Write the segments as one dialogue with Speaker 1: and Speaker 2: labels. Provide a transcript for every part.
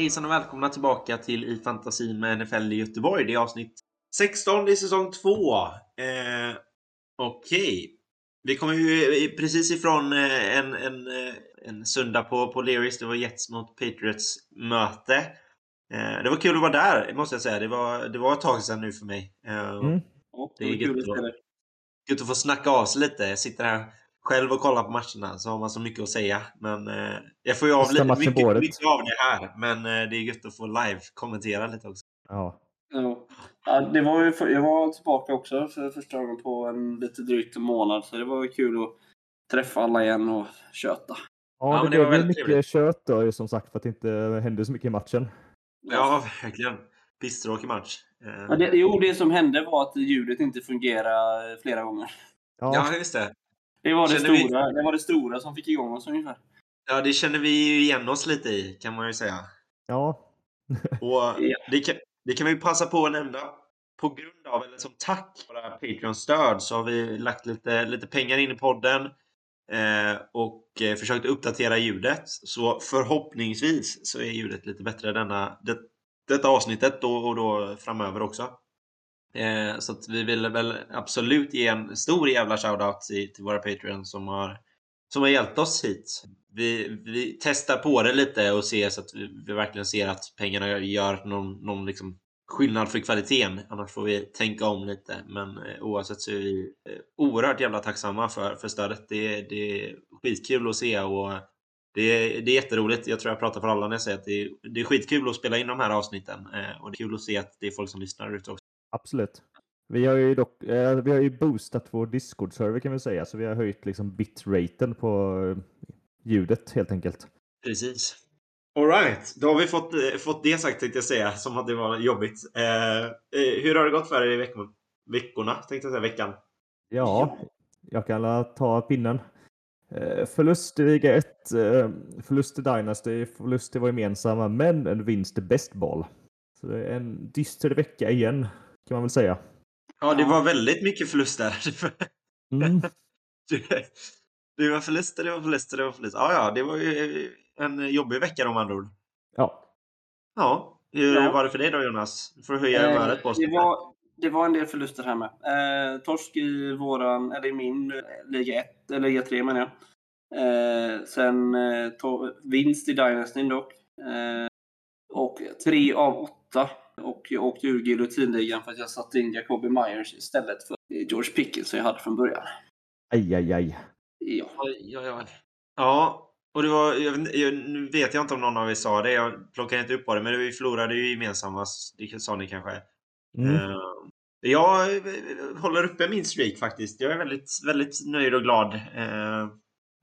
Speaker 1: Hejsan och välkomna tillbaka till I fantasin med NFL i Göteborg. Det är avsnitt 16 i säsong 2. Eh, Okej. Okay. Vi kommer ju precis ifrån eh, en, en, eh, en söndag på, på Leris. Det var Jets mot Patriots möte. Eh, det var kul att vara där, måste jag säga. Det var, det var ett tag sedan nu för mig. Eh, mm. Det är gött att, gött att få snacka av sig lite. Jag sitter här själv och kollar på matcherna så har man så mycket att säga. Men eh, jag får ju av lite, mycket, mycket, av det här. Men eh, det är gött att få live-kommentera lite också.
Speaker 2: Ja.
Speaker 3: ja. det var ju för, jag var tillbaka också för första gången på en lite drygt månad. Så det var kul att träffa alla igen och köta.
Speaker 2: Ja, ja det, det blev mycket trevligt. kött då, som sagt, för att det inte hände så mycket i matchen.
Speaker 1: Ja, verkligen. Pisstråkig match.
Speaker 3: Eh, ja, det, jo, det som hände var att ljudet inte fungerade flera gånger.
Speaker 1: Ja, ja just det.
Speaker 3: Det var det, stora, vi... det var det stora som fick igång oss ungefär.
Speaker 1: Ja, det känner vi ju igen oss lite i, kan man ju säga.
Speaker 2: Ja.
Speaker 1: Och det kan, det kan vi passa på att nämna. På grund av, eller som tack för våra Patreon-stöd så har vi lagt lite, lite pengar in i podden eh, och eh, försökt uppdatera ljudet. Så förhoppningsvis så är ljudet lite bättre denna, det, detta avsnittet då, och då framöver också. Eh, så att vi vill väl absolut ge en stor jävla shoutout till, till våra Patreons som har, som har hjälpt oss hit. Vi, vi testar på det lite och ser så att vi, vi verkligen ser att pengarna gör någon, någon liksom skillnad för kvaliteten. Annars får vi tänka om lite. Men eh, oavsett så är vi eh, oerhört jävla tacksamma för, för stödet. Det, det är skitkul att se och det är, det är jätteroligt. Jag tror jag pratar för alla när jag säger att det är, det är skitkul att spela in de här avsnitten. Eh, och det är kul att se att det är folk som lyssnar ute också.
Speaker 2: Absolut. Vi har ju dock, eh, vi har ju boostat vår Discord-server kan vi säga, så vi har höjt liksom bitraten på eh, ljudet helt enkelt.
Speaker 1: Precis. Alright, då har vi fått, eh, fått det sagt tänkte jag säga, som att det var jobbigt. Eh, eh hur har det gått för er i veckor, veckorna, tänkte jag säga, veckan?
Speaker 2: Ja, jag kan ta pinnen. Eh, förlust i Liga 1, eh, förlust i Dynasty, förlust i vår gemensamma, men en vinst i Best Ball. Så det är en dyster vecka igen, kan man väl säga.
Speaker 1: Ja, det var väldigt mycket förluster.
Speaker 2: Mm.
Speaker 1: det var förluster, det var förluster, det var förluster. Ja, ja, det var ju en jobbig vecka om andra ord.
Speaker 2: Ja.
Speaker 1: Ja, hur ja. var det för dig då Jonas? Du får höja eh, humöret på oss.
Speaker 3: Det var, det var en del förluster här med. Eh, torsk i våran, eller i min eh, Liga 1, eller Liga 3 menar jag. Eh, sen eh, to, vinst i Dynasty dock. Eh, och tre av åtta och jag åkte ur giljotinligan för att jag satte in Jacoby Myers istället för George Pickens som jag hade från början.
Speaker 2: Aj, aj, aj.
Speaker 1: Ja. Aj, aj, aj. Ja, och det var, jag, jag, nu vet jag inte om någon av er sa det, jag plockar inte upp på det, men vi förlorade ju gemensamma, det sa ni kanske. Mm. Uh, jag håller uppe min streak faktiskt. Jag är väldigt, väldigt nöjd och glad. Uh,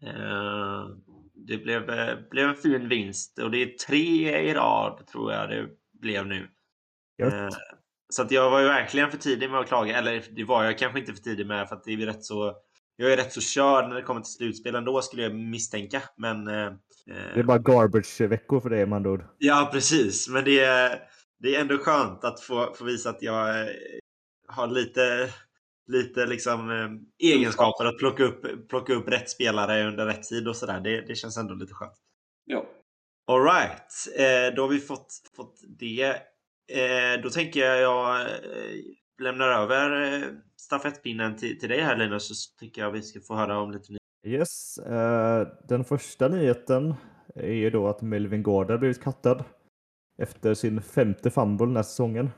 Speaker 1: uh, det blev, blev en fin vinst och det är tre i rad tror jag det blev nu. Eh, så att jag var ju verkligen för tidig med att klaga. Eller det var jag kanske inte för tidig med för att det är rätt så jag är rätt så körd när det kommer till slutspel ändå skulle jag misstänka. Men, eh,
Speaker 2: det är bara garbage-veckor för dig med andra ord.
Speaker 1: Ja, precis. Men det är, det är ändå skönt att få, få visa att jag eh, har lite, lite liksom, eh, egenskaper att plocka upp, plocka upp rätt spelare under rätt tid och sådär. Det, det känns ändå lite skönt.
Speaker 3: Ja.
Speaker 1: Alright, eh, då har vi fått, fått det Eh, då tänker jag jag eh, lämnar över eh, stafettpinnen till, till dig här Linus, så tycker jag vi ska få höra om lite
Speaker 2: nyheter. Yes, eh, den första nyheten är ju då att Melvin Gordon blivit kattad efter sin femte fumble den här säsongen.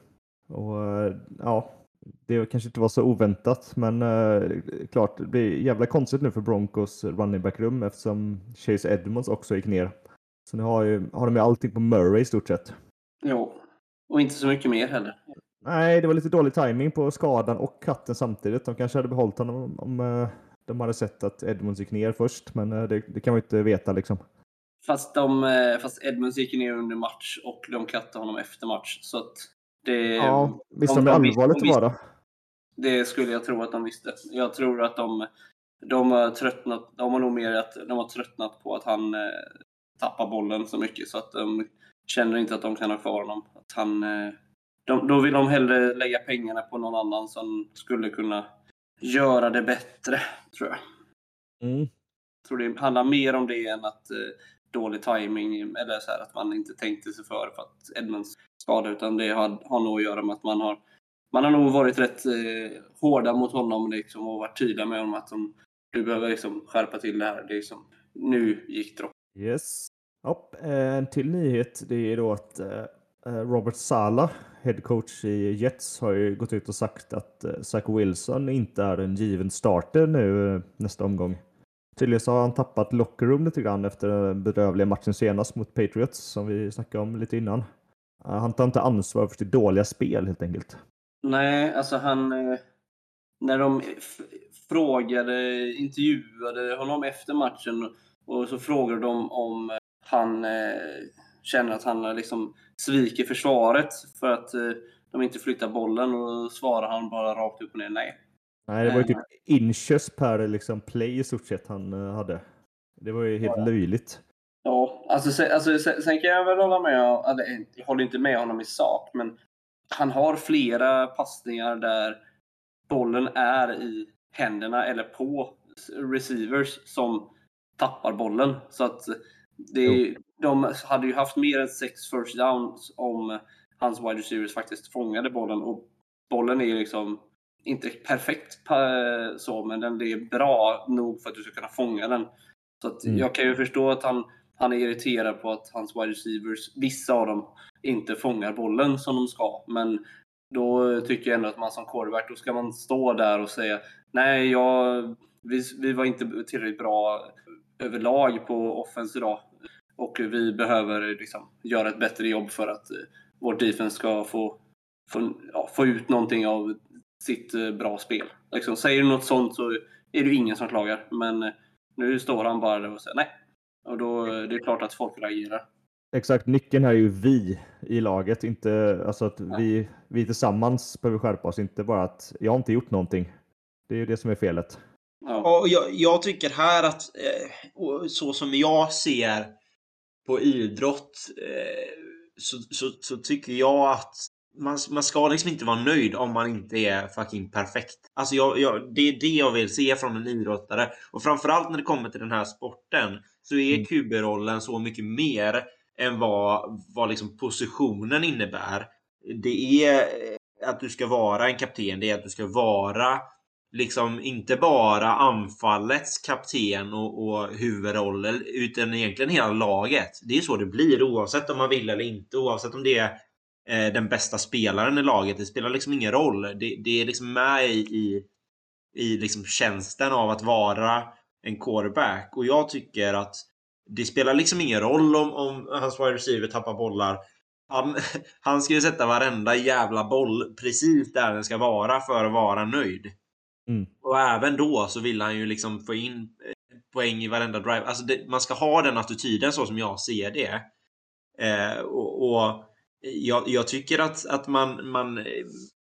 Speaker 2: Och eh, ja, det kanske inte var så oväntat, men eh, klart, det blir jävla konstigt nu för Broncos running back-rum eftersom Chase Edmonds också gick ner. Så nu har, ju, har de ju allting på Murray i stort sett.
Speaker 3: Jo, och inte så mycket mer heller.
Speaker 2: Nej, det var lite dålig timing på skadan och katten samtidigt. De kanske hade behållit honom om, uh, de hade sett att Edmunds gick ner först, men uh, det, det, kan man ju inte veta liksom.
Speaker 3: Fast, de, uh, fast Edmunds gick ner under match och de kattade honom efter match. Så att det,
Speaker 2: ja, visste de, de allvarligt det var då?
Speaker 3: Det skulle jag tro att de visste. Jag tror att de, de har tröttnat. De har nog mer att de har tröttnat på att han eh, tappar bollen så mycket så att de känner inte att de kan ha kvar honom. Att han, eh, de, då vill de hellre lägga pengarna på någon annan som skulle kunna göra det bättre, tror jag.
Speaker 2: Mm.
Speaker 3: Jag tror det handlar mer om det än att eh, dålig timing eller så här, att man inte tänkte sig för för att Edmonds skada utan det har, har nog att göra med att man har man har nog varit rätt eh, hårda mot honom liksom, och varit tydliga med honom att de, du behöver liksom skärpa till det här. Det är liksom, nu gick dropp.
Speaker 2: Yes. Ja, eh, en till nyhet det är då att eh, eh, Robert Sala, headcoach i Jets, har ju gått ut och sagt att Zach Wilson inte är en given starter nu nästa omgång. Tydligen så har han tappat lockerroom lite grann efter den bedrövliga matchen senast mot Patriots som vi snackade om lite innan. Han tar inte ansvar för sitt dåliga spel helt enkelt.
Speaker 3: Nej, alltså han... När de frågade, intervjuade honom efter matchen och så frågade de om han känner att han liksom sviker försvaret för att de inte flyttar bollen och då svarar han bara rakt upp och ner nej.
Speaker 2: Nej, det var ju typ inches per liksom play i stort sett han hade. Det var ju helt ja. löjligt.
Speaker 3: Ja, alltså, sen, alltså sen, kan jag väl hålla med. Alltså, jag håller inte med honom i sak, men han har flera passningar där bollen är i händerna eller på receivers som tappar bollen. Så att det, de hade ju haft mer än sex first downs om hans wide receivers faktiskt fångade bollen. Och bollen är liksom inte perfekt så, men den är bra nog för att du ska kunna fånga den. Så mm. jag kan ju förstå att han, han är irriterad på att hans wide receivers, vissa av dem, inte fångar bollen som de ska. Men då tycker jag ändå att man som quarterback, då ska man stå där och säga nej, jag, vi, vi var inte tillräckligt bra överlag på offense idag och vi behöver liksom göra ett bättre jobb för att vår defense ska få, få, ja, få ut någonting av sitt eh, bra spel. Liksom, säger du något sånt så är det ingen som klagar. Men nu står han bara där och säger nej. Och då det är klart att folk reagerar.
Speaker 2: Exakt, nyckeln här är ju vi i laget, inte alltså att vi, vi tillsammans behöver skärpa oss, inte bara att jag har inte gjort någonting. Det är ju det som är felet.
Speaker 1: Ja. Och jag, jag tycker här att eh, så som jag ser på idrott eh, så, så, så, tycker jag att man, man ska liksom inte vara nöjd om man inte är fucking perfekt. Alltså jag, jag, det är det jag vill se från en idrottare. Och framförallt när det kommer till den här sporten så är mm. QB-rollen så mycket mer än vad, vad liksom positionen innebär. Det är att du ska vara en kapten, det är att du ska vara liksom inte bara anfallets kapten och, och huvudroll utan egentligen hela laget. Det är så det blir oavsett om man vill eller inte, oavsett om det är eh, den bästa spelaren i laget. Det spelar liksom ingen roll. Det, det är liksom med i, i, i liksom tjänsten av att vara en quarterback och jag tycker att det spelar liksom ingen roll om, om hans wide receiver tappar bollar. Han, han ska ju sätta varenda jävla boll precis där den ska vara för att vara nöjd. Mm. Och även då så vill han ju liksom få in eh, poäng i varenda drive. Alltså det, man ska ha den attityden så som jag ser det. Eh, och, och jag, jag, tycker att, att man, man eh,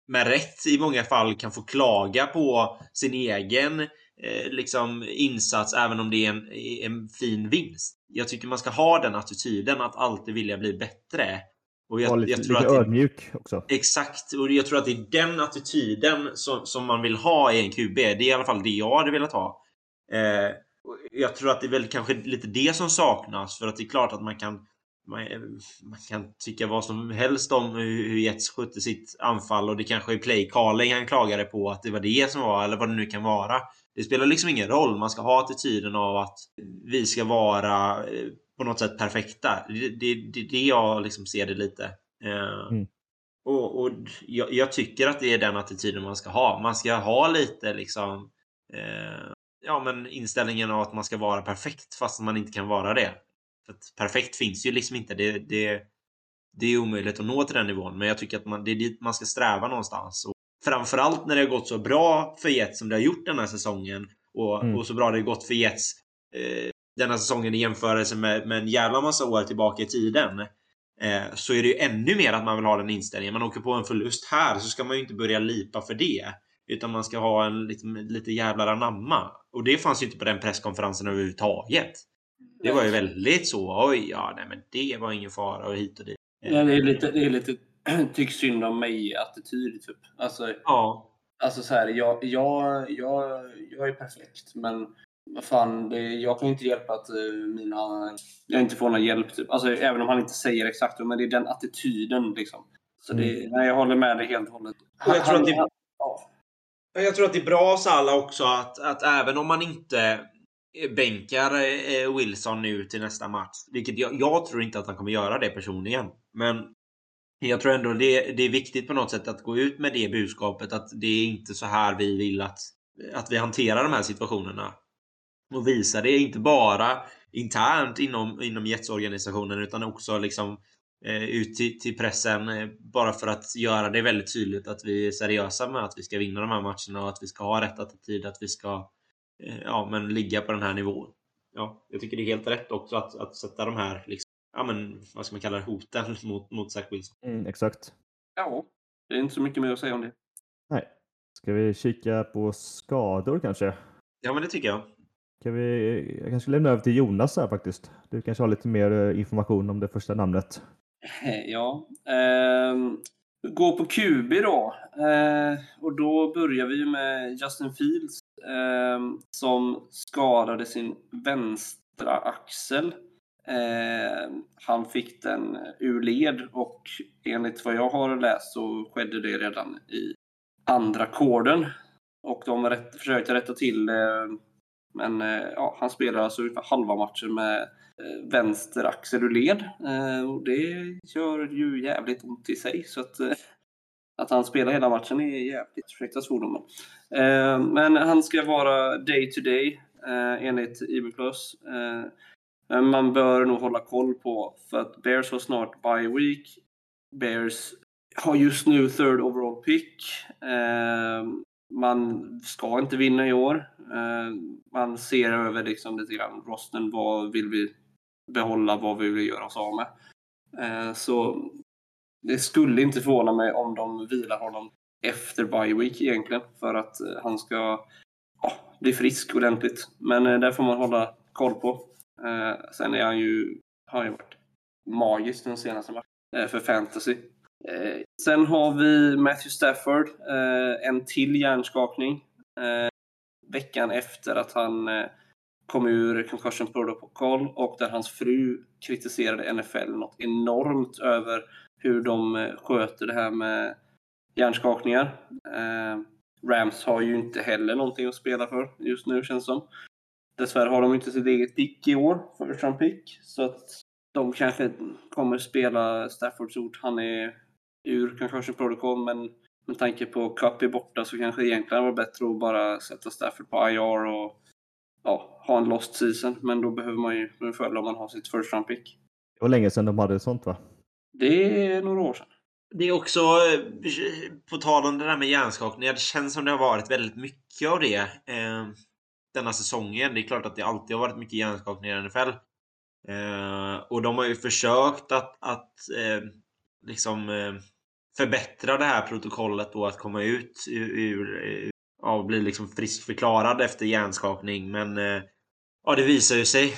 Speaker 1: med rätt i många fall kan få klaga på sin egen eh, liksom insats även om det är en, en fin vinst. Jag tycker man ska ha den attityden att alltid vilja bli bättre.
Speaker 2: Och jag, lite, jag tror lite ödmjuk också.
Speaker 1: Exakt, och jag tror att det är den attityden som, som man vill ha i en QB. Det är i alla fall det jag hade velat ha. Eh, jag tror att det är väl kanske lite det som saknas för att det är klart att man kan man, man, kan tycka vad som helst om hur Jets skötte sitt anfall och det kanske är play calling han klagade på att det var det som var eller vad det nu kan vara. Det spelar liksom ingen roll. Man ska ha attityden av att vi ska vara eh, på något sätt perfekta. Det är det, det, det, jag liksom ser det lite. Eh, mm. Och, och jag, jag, tycker att det är den attityden man ska ha. Man ska ha lite liksom eh, ja, men inställningen av att man ska vara perfekt fast man inte kan vara det. För perfekt finns ju liksom inte. Det, det, det är omöjligt att nå till den nivån. Men jag tycker att man, det är dit man ska sträva någonstans. Och framförallt när det har gått så bra för Jets som det har gjort den här säsongen. Och, mm. och så bra det har gått för Jets eh, denna säsongen i jämförelse med, med en jävla massa år tillbaka i tiden. Eh, så är det ju ännu mer att man vill ha den inställningen. Man åker på en förlust här så ska man ju inte börja lipa för det. Utan man ska ha en lite, lite jävlar anamma. Och det fanns ju inte på den presskonferensen överhuvudtaget. Det var ju väldigt så, oj, ja, nej men det var ingen fara och hit och dit.
Speaker 3: Ja, det är lite, det är lite tyck synd om mig-attityd typ. Alltså,
Speaker 1: ja.
Speaker 3: alltså så här, jag, jag, jag, jag är perfekt, men vad fan, det, jag kan ju inte hjälpa att uh, mina... Jag inte får någon hjälp. Typ. Alltså, även om han inte säger exakt, men det är den attityden. Liksom. Så det, mm. nej, jag håller med dig helt och hållet.
Speaker 1: Han, jag, tror att det, han, ja. jag tror att det är bra för alla också att, att även om man inte bänkar eh, Wilson nu till nästa match, vilket jag, jag tror inte att han kommer göra det personligen. Men jag tror ändå det, det är viktigt på något sätt att gå ut med det budskapet att det är inte så här vi vill att, att vi hanterar de här situationerna. Och visa det inte bara internt inom, inom Jets-organisationen utan också liksom eh, ut till, till pressen eh, bara för att göra det väldigt tydligt att vi är seriösa med att vi ska vinna de här matcherna och att vi ska ha rätt attityd, att vi ska eh, ja, men ligga på den här nivån. Ja, jag tycker det är helt rätt också att, att sätta de här liksom, ja, men, vad ska man kalla det, hoten mot, mot Zach Wilson.
Speaker 2: Mm, exakt.
Speaker 3: Ja, det är inte så mycket mer att säga om det.
Speaker 2: Nej. Ska vi kika på skador kanske?
Speaker 1: Ja, men det tycker jag.
Speaker 2: Kan vi, jag kanske lämna över till Jonas här faktiskt. Du kanske har lite mer eh, information om det första namnet.
Speaker 3: Ja. Eh, gå på QB då. Eh, och då börjar vi med Justin Fields eh, som skadade sin vänstra axel Eh, han fick den eh, ur led och enligt vad jag har läst så skedde det redan i andra korden. Och de rätt, försökte rätta till. Ehm, men eh, ja, han spelar alltså ungefär halva matchen med eh, vänster axel ur led. Eh, och det gör ju jävligt ont i sig. Så att, att han spelar hela matchen är jävligt, ursäkta svordomen. Men han ska vara day to day enligt IB Men man bör nog hålla koll på för att Bears har snart bye week. Bears har just nu third overall pick. Man ska inte vinna i år. Eh, man ser över liksom lite grann rosten. Vad vill vi behålla? Vad vill vi göra oss av med? Eh, så det skulle inte förvåna mig om de vilar honom efter bye week egentligen för att eh, han ska ja, bli frisk ordentligt. Men det får man hålla koll på. Sen är han ju, har han ju varit magisk den senaste matchen för fantasy. Eh, sen har vi Matthew Stafford, eh, en till hjärnskakning. Eh, veckan efter att han eh, kom ur concussion protocol och där hans fru kritiserade NFL något enormt över hur de eh, sköter det här med hjärnskakningar. Eh, Rams har ju inte heller någonting att spela för just nu känns som. Dessvärre har de inte sitt eget pick i år, first Trump pick. Så att de kanske kommer spela Staffords ord. Han är ur concussion protocol, men med tanke på Cup är borta så kanske det egentligen var bättre att bara sätta Stafford på IR och ja, ha en lost season. Men då behöver man ju en fördel om man har sitt first round pick.
Speaker 2: Det var länge sedan de hade sånt va?
Speaker 3: Det är några år sedan.
Speaker 1: Det är också, eh, på tal om det där med hjärnskakningar, det känns som det har varit väldigt mycket av det. Eh, denna säsongen. Det är klart att det alltid har varit mycket hjärnskakningar i NFL. Eh, och de har ju försökt att, att eh, liksom eh, förbättra det här protokollet då att komma ut ur, ur ja, bli liksom friskförklarad efter hjärnskakning. Men eh, ja, det visar ju sig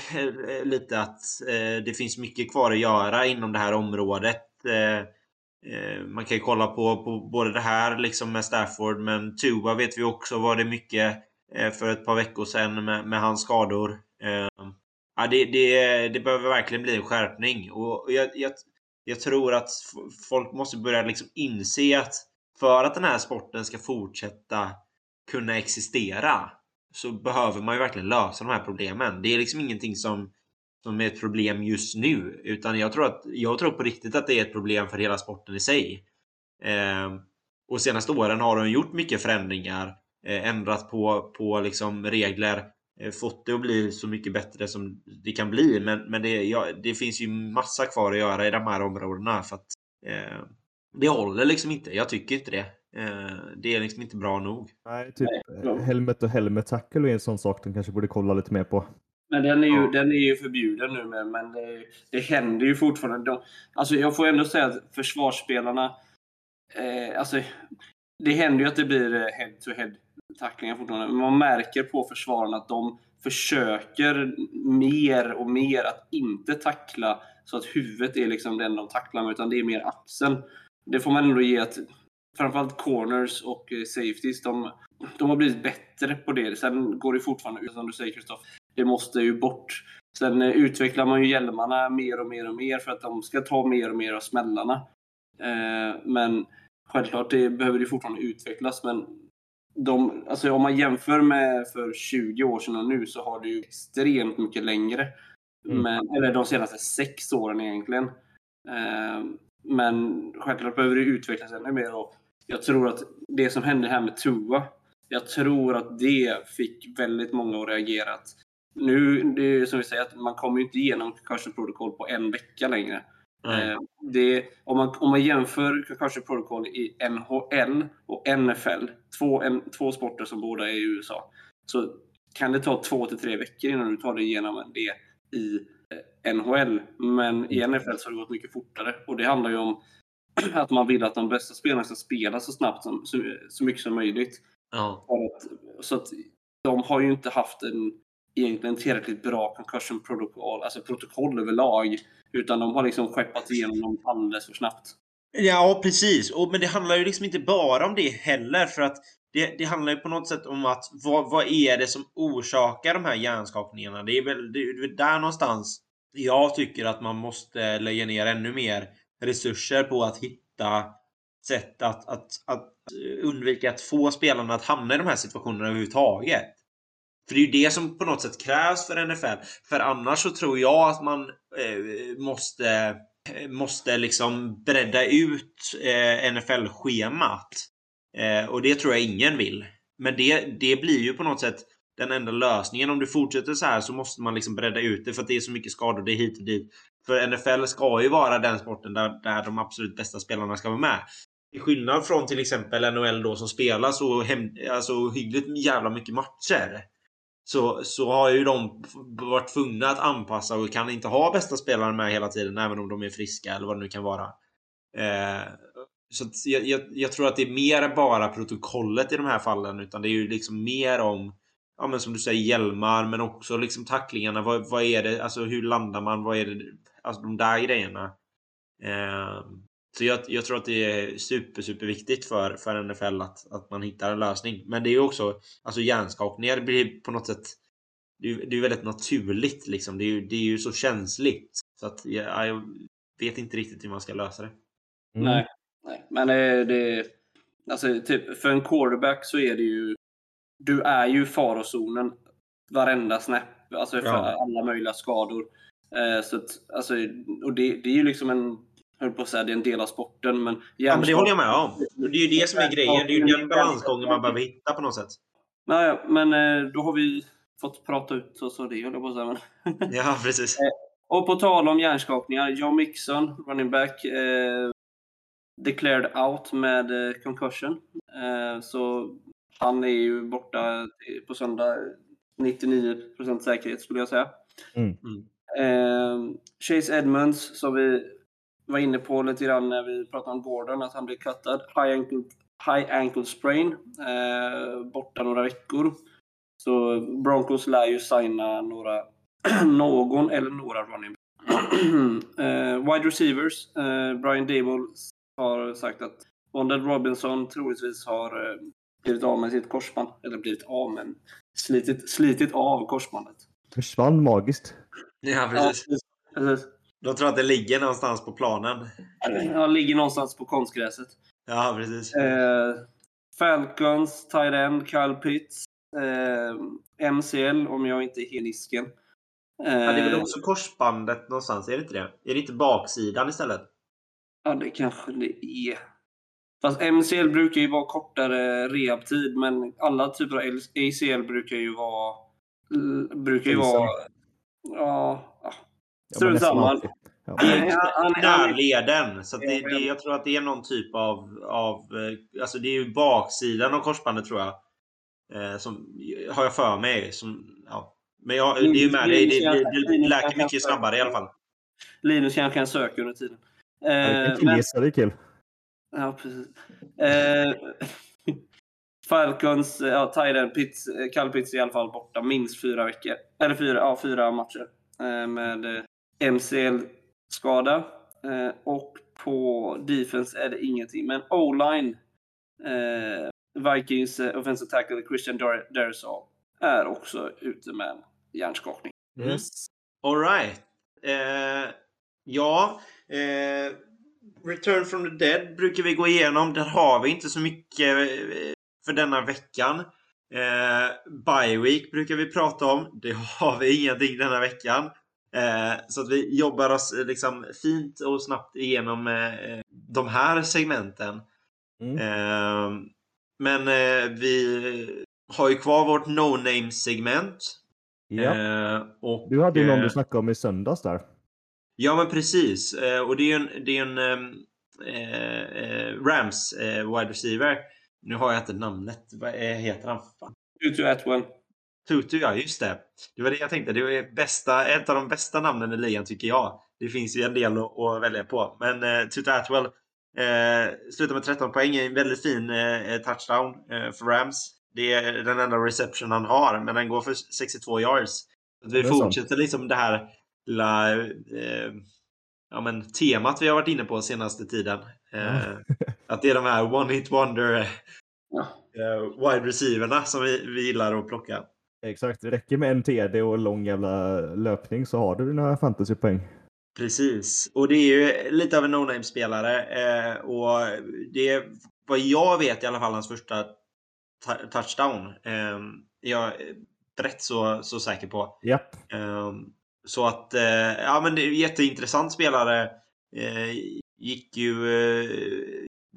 Speaker 1: lite att det finns mycket kvar att göra inom det här området. Man kan ju kolla på, på både det här liksom med Stafford men Tua vet vi också var det mycket för ett par veckor sedan med, med hans skador. Ja, det, det, det behöver verkligen bli en skärpning. Och jag, jag, jag tror att folk måste börja liksom inse att för att den här sporten ska fortsätta kunna existera så behöver man ju verkligen lösa de här problemen. Det är liksom ingenting som, som är ett problem just nu. Utan jag tror, att, jag tror på riktigt att det är ett problem för hela sporten i sig. Eh, och senaste åren har de gjort mycket förändringar Eh, ändrat på, på liksom regler, fått det att bli så mycket bättre som det kan bli. Men, men det, ja, det finns ju massa kvar att göra i de här områdena för att eh, det håller liksom inte. Jag tycker inte det. Eh, det är liksom inte bra nog.
Speaker 2: Nej, typ Nej, helmet och helmet tackle är en sån sak de kanske borde kolla lite mer på.
Speaker 3: Men den är ju, ja. den är ju förbjuden nu, men, men det, det händer ju fortfarande. De, alltså jag får ändå säga att försvarsspelarna, eh, alltså det händer ju att det blir head-to-head tacklingar fortfarande. Men man märker på försvararna att de försöker mer och mer att inte tackla så att huvudet är liksom den de tacklar med, utan det är mer axeln. Det får man ändå ge att framförallt corners och eh, safeties, de, de har blivit bättre på det. Sen går det fortfarande ut, som du säger Kristoffer. Det måste ju bort. Sen eh, utvecklar man ju hjälmarna mer och mer och mer för att de ska ta mer och mer av smällarna. Eh, men självklart det behöver det fortfarande utvecklas. Men de, alltså om man jämför med för 20 år sedan och nu så har det ju extremt mycket längre.
Speaker 2: Mm.
Speaker 3: Men, eller de senaste sex åren egentligen. Eh, men självklart behöver det utvecklas ännu mer. Och jag tror att det som hände här med Tua, jag tror att det fick väldigt många att reagera. Att nu, det är som vi säger, att man kommer inte igenom concussion protocol på en vecka längre. Eh, det, om, man, om man jämför concussion protocol i NHL och NFL, två, en, två sporter som båda är i USA, så kan det ta två till tre veckor innan du tar dig igenom det i eh, NHL. Men i NFL så har det gått mycket fortare. Och det handlar ju om att man vill att de bästa spelarna ska spela så snabbt som, så, så mycket som möjligt.
Speaker 1: Ja.
Speaker 3: Att, så att de har ju inte haft en egentligen tillräckligt bra concussion protokoll, alltså protokoll överlag. Utan de har liksom skeppat igenom dem alldeles för snabbt.
Speaker 1: Ja, precis. Och, men det handlar ju liksom inte bara om det heller. För att det, det handlar ju på något sätt om att vad, vad är det som orsakar de här hjärnskakningarna? Det är väl det är där någonstans jag tycker att man måste lägga ner ännu mer resurser på att hitta sätt att, att, att undvika att få spelarna att hamna i de här situationerna överhuvudtaget. För det är ju det som på något sätt krävs för NFL. För annars så tror jag att man eh, måste eh, måste liksom bredda ut eh, NFL-schemat. Eh, och det tror jag ingen vill. Men det, det blir ju på något sätt den enda lösningen. Om du fortsätter så här så måste man liksom bredda ut det för att det är så mycket skador, det är hit och dit. För NFL ska ju vara den sporten där, där de absolut bästa spelarna ska vara med. Till skillnad från till exempel NHL då som spelar så hem, alltså, hyggligt jävla mycket matcher. Så, så har ju de varit tvungna att anpassa och kan inte ha bästa spelaren med hela tiden även om de är friska eller vad det nu kan vara. Eh, så att jag, jag, jag, tror att det är mer bara protokollet i de här fallen utan det är ju liksom mer om Ja men som du säger hjälmar men också liksom tacklingarna. Vad, vad är det? Alltså hur landar man? Vad är det? Alltså de där grejerna. Eh, så jag, jag, tror att det är super, super viktigt för, för NFL att, att man hittar en lösning. Men det är ju också, alltså hjärnskakningar blir på något sätt det är, det är väldigt naturligt liksom. Det är, det är ju så känsligt. Så att jag, jag vet inte riktigt hur man ska lösa det.
Speaker 3: Mm. Nej, nej, men det, det alltså typ för en quarterback så är det ju du är ju farozonen varenda snäpp, alltså för ja. alla möjliga skador. Eh, så att, alltså, och det, det är ju liksom en höll på att säga, det är en del av sporten. Men,
Speaker 1: ja, men det håller jag med om. Det är ju det som är grejen. Det är ju den balansgången man behöver hitta på något sätt.
Speaker 3: Nej, men då har vi fått prata ut oss och det, höll jag på att säga.
Speaker 1: Men... Ja, precis.
Speaker 3: och på tal om hjärnskakningar. John Mixon, running back, eh, declared out med eh, concussion. Eh, så han är ju borta på söndag. 99% säkerhet skulle jag säga.
Speaker 2: Mm.
Speaker 3: Eh, Chase Edmonds, som vi var inne på lite grann när vi pratade om Gordon, att han blev cuttad. High ankle, high ankle sprain, eh, borta några veckor. Så Broncos lär ju signa några, någon eller några running eh, Wide receivers, eh, Brian Dable har sagt att Wondell Robinson troligtvis har eh, blivit av med sitt korsband. Eller blivit av, men slitit, slitit av korsbandet.
Speaker 2: Försvann magiskt.
Speaker 1: Ja, precis.
Speaker 3: Ja, precis.
Speaker 1: De tror att det ligger någonstans på planen.
Speaker 3: Ja, ligger någonstans på konstgräset.
Speaker 1: Ja, precis.
Speaker 3: Eh, Falcons, tight end, Kyle Pitts. Eh, MCL, om jag inte är henisken.
Speaker 1: Eh, ja, det är väl också korsbandet någonstans, är det inte det? Är det inte baksidan istället?
Speaker 3: Ja, det kanske det är. Fast MCL brukar ju vara kortare rehabtid, men alla typer av ACL brukar ju vara... Brukar ju vara... Ja, Strunt samma.
Speaker 1: Ja. Närleden. Så det, det, jag tror att det är någon typ av, av... Alltså det är ju baksidan av korsbandet tror jag. Eh, som har jag för mig. Som, ja. Men jag, det är ju med dig. Det, det, det läker mycket snabbare i alla fall.
Speaker 3: Linus kanske kan söka under tiden.
Speaker 2: Eh, en kinesare kul.
Speaker 3: Ja, precis. Eh, Falcons, ja, Tyden, Pitts, Kall Pitts är i alla fall borta minst fyra veckor. Eller fyra, ja, fyra matcher. Eh, med MCL-skada. Eh, och på defense är det ingenting. Men O-line. Eh, Vikings uh, offensive tackle Christian Dar Darisal är också ute med en hjärnskakning.
Speaker 1: Mm.
Speaker 2: Yes.
Speaker 1: All right. Eh, ja, eh, Return from the Dead brukar vi gå igenom. Där har vi inte så mycket eh, för denna veckan. Eh, Bye Week brukar vi prata om. Det har vi ingenting denna veckan. Eh, så att vi jobbar oss eh, liksom fint och snabbt igenom eh, de här segmenten.
Speaker 2: Mm.
Speaker 1: Eh, men vi har ju kvar vårt no-name-segment.
Speaker 2: Ja.
Speaker 1: Och,
Speaker 2: Du hade ju någon du snackade om i söndags där.
Speaker 1: Ja, men precis. Och det är ju en, det är en ehm, eh, eh, Rams wide receiver. Nu har jag inte namnet. Vad heter han? Fan.
Speaker 3: Tutu Atwell.
Speaker 1: Tutu, ja just det. Det var det jag tänkte. Det är bästa, ett av de bästa namnen i ligan tycker jag. Det finns ju en del att, att välja på. Men eh, Tutu Atwell eh, slutar med 13 poäng. En väldigt fin eh, touchdown eh, för Rams. Det är den enda reception han har, men den går för 62 yards. Att vi
Speaker 2: sant.
Speaker 1: fortsätter liksom det här lilla eh, ja, men, temat vi har varit inne på senaste tiden. Eh, att det är de här one hit wonder eh, wide receiverna som vi, vi gillar att plocka.
Speaker 2: Exakt, det räcker med en TD och lång jävla löpning så har du dina fantasypoäng.
Speaker 1: Precis, och det är ju lite av en no-name-spelare eh, och det är vad jag vet i alla fall hans första ta- touchdown. Eh, jag är rätt så, så säker på.
Speaker 2: Japp.
Speaker 1: Eh, så att, eh, ja men det är en jätteintressant spelare. Eh, gick ju eh,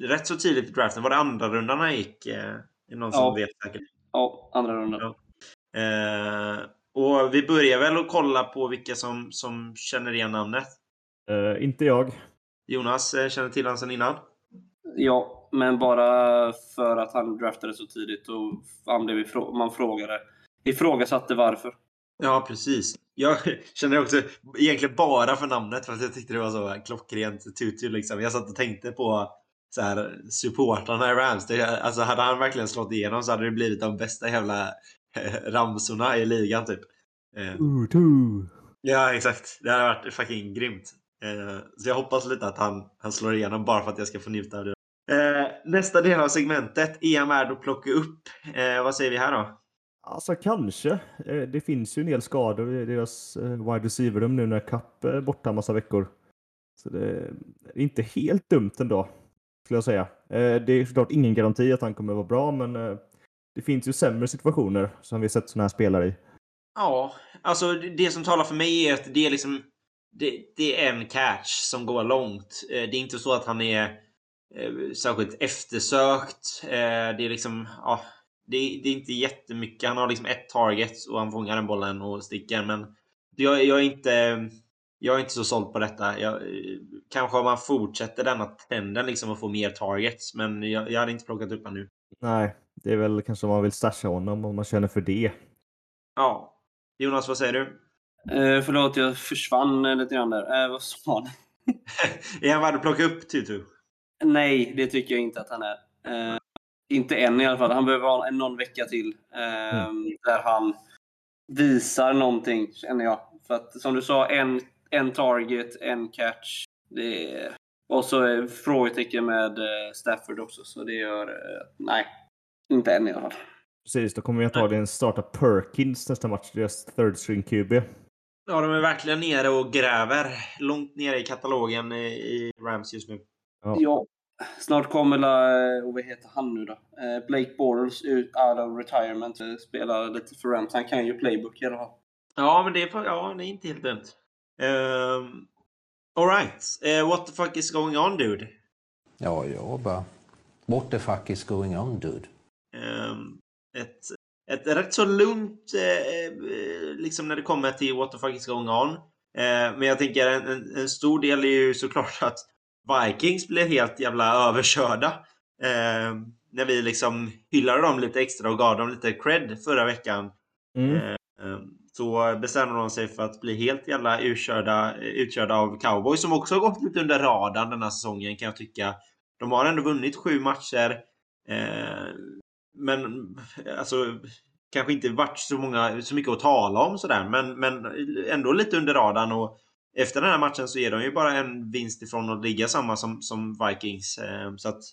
Speaker 1: rätt så tidigt i draften. Var det andra rundan han gick? Eh, någon som
Speaker 3: Ja.
Speaker 1: vet säkert?
Speaker 3: Ja, andra rundan.
Speaker 1: Ja. Eh, och vi börjar väl att kolla på vilka som, som känner igen namnet.
Speaker 2: Eh, inte jag.
Speaker 1: Jonas eh, känner till honom sedan innan.
Speaker 3: Ja, men bara för att han draftade så tidigt och han blev ifrå- man frågade, ifrågasatte varför.
Speaker 1: Ja, precis. Jag känner också egentligen bara för namnet för att jag tyckte det var så klockrent tutu liksom. Jag satt och tänkte på så här, supportrarna i Rams. Det, alltså hade han verkligen slått igenom så hade det blivit de bästa jävla ramsorna i ligan typ.
Speaker 2: Utu.
Speaker 1: Ja, exakt. Det hade varit fucking grymt. Eh, så jag hoppas lite att han, han slår igenom bara för att jag ska få njuta av det. Eh, nästa del av segmentet. Är han värd att plocka upp? Vad säger vi här då?
Speaker 2: Alltså kanske. Det finns ju en del skador i deras wide receiver-rum nu när Cup är borta en massa veckor. Så det är inte helt dumt ändå, skulle jag säga. Det är såklart ingen garanti att han kommer vara bra, men det finns ju sämre situationer som vi sett sådana här spelare i.
Speaker 1: Ja, alltså det som talar för mig är att det är liksom det, det är en catch som går långt. Eh, det är inte så att han är eh, särskilt eftersökt. Eh, Det är liksom, ja, det, det är inte jättemycket. Han har liksom ett target och han fångar den bollen och sticker. Men jag, jag är inte jag är inte så såld på detta. Jag, eh, kanske om man fortsätter denna trenden liksom och får mer targets. Men jag, jag hade inte plockat upp honom nu.
Speaker 2: Nej, det är väl kanske om man vill stasha honom om man känner för det.
Speaker 1: Ja. Jonas, vad säger du?
Speaker 3: Eh, förlåt, jag försvann lite grann där. Eh, vad sa ni?
Speaker 1: är han värd att plocka upp Tutu?
Speaker 3: Nej, det tycker jag inte att han är. Eh, inte än i alla fall. Han behöver ha en, någon vecka till. Eh, Där han visar någonting, känner jag. För att som du sa, en, en target, en catch. Det är... Och så är frågetecken med eh, Stafford också, så det gör... Eh, nej, inte än i alla fall.
Speaker 2: Precis, då kommer vi antagligen starta Perkins nästa match, deras third string QB.
Speaker 1: Ja, de är verkligen nere och gräver. Långt nere i katalogen i, Rams just nu.
Speaker 2: Ja.
Speaker 3: Ja, snart kommer la, och vad heter han nu då? Eh, Blake Bortles ut out of retirement. eh, Spelar lite för Rams. Han kan ju playbook i alla fall.
Speaker 1: Ja, men det är, ja, det är inte helt dumt. Um, Alright. Uh, what the fuck is going on, dude?
Speaker 4: Ja, jag bara... What the fuck is going on, dude?
Speaker 1: Um, ett, ett rätt så lugnt eh, eh, liksom när det kommer till what the fuck is going on. Eh, men jag tänker en, en, en stor del är ju såklart att Vikings blev helt jävla överkörda. Eh, när vi liksom hyllade dem lite extra och gav dem lite cred förra veckan.
Speaker 2: Mm.
Speaker 1: Så bestämde de sig för att bli helt jävla utkörda, utkörda av cowboys som också har gått lite under radarn den här säsongen kan jag tycka. De har ändå vunnit sju matcher. Eh, men alltså kanske inte varit så, många, så mycket att tala om sådär. Men, men ändå lite under radarn. Och efter den här matchen så är de ju bara en vinst ifrån att ligga samma som, som Vikings. Eh, så att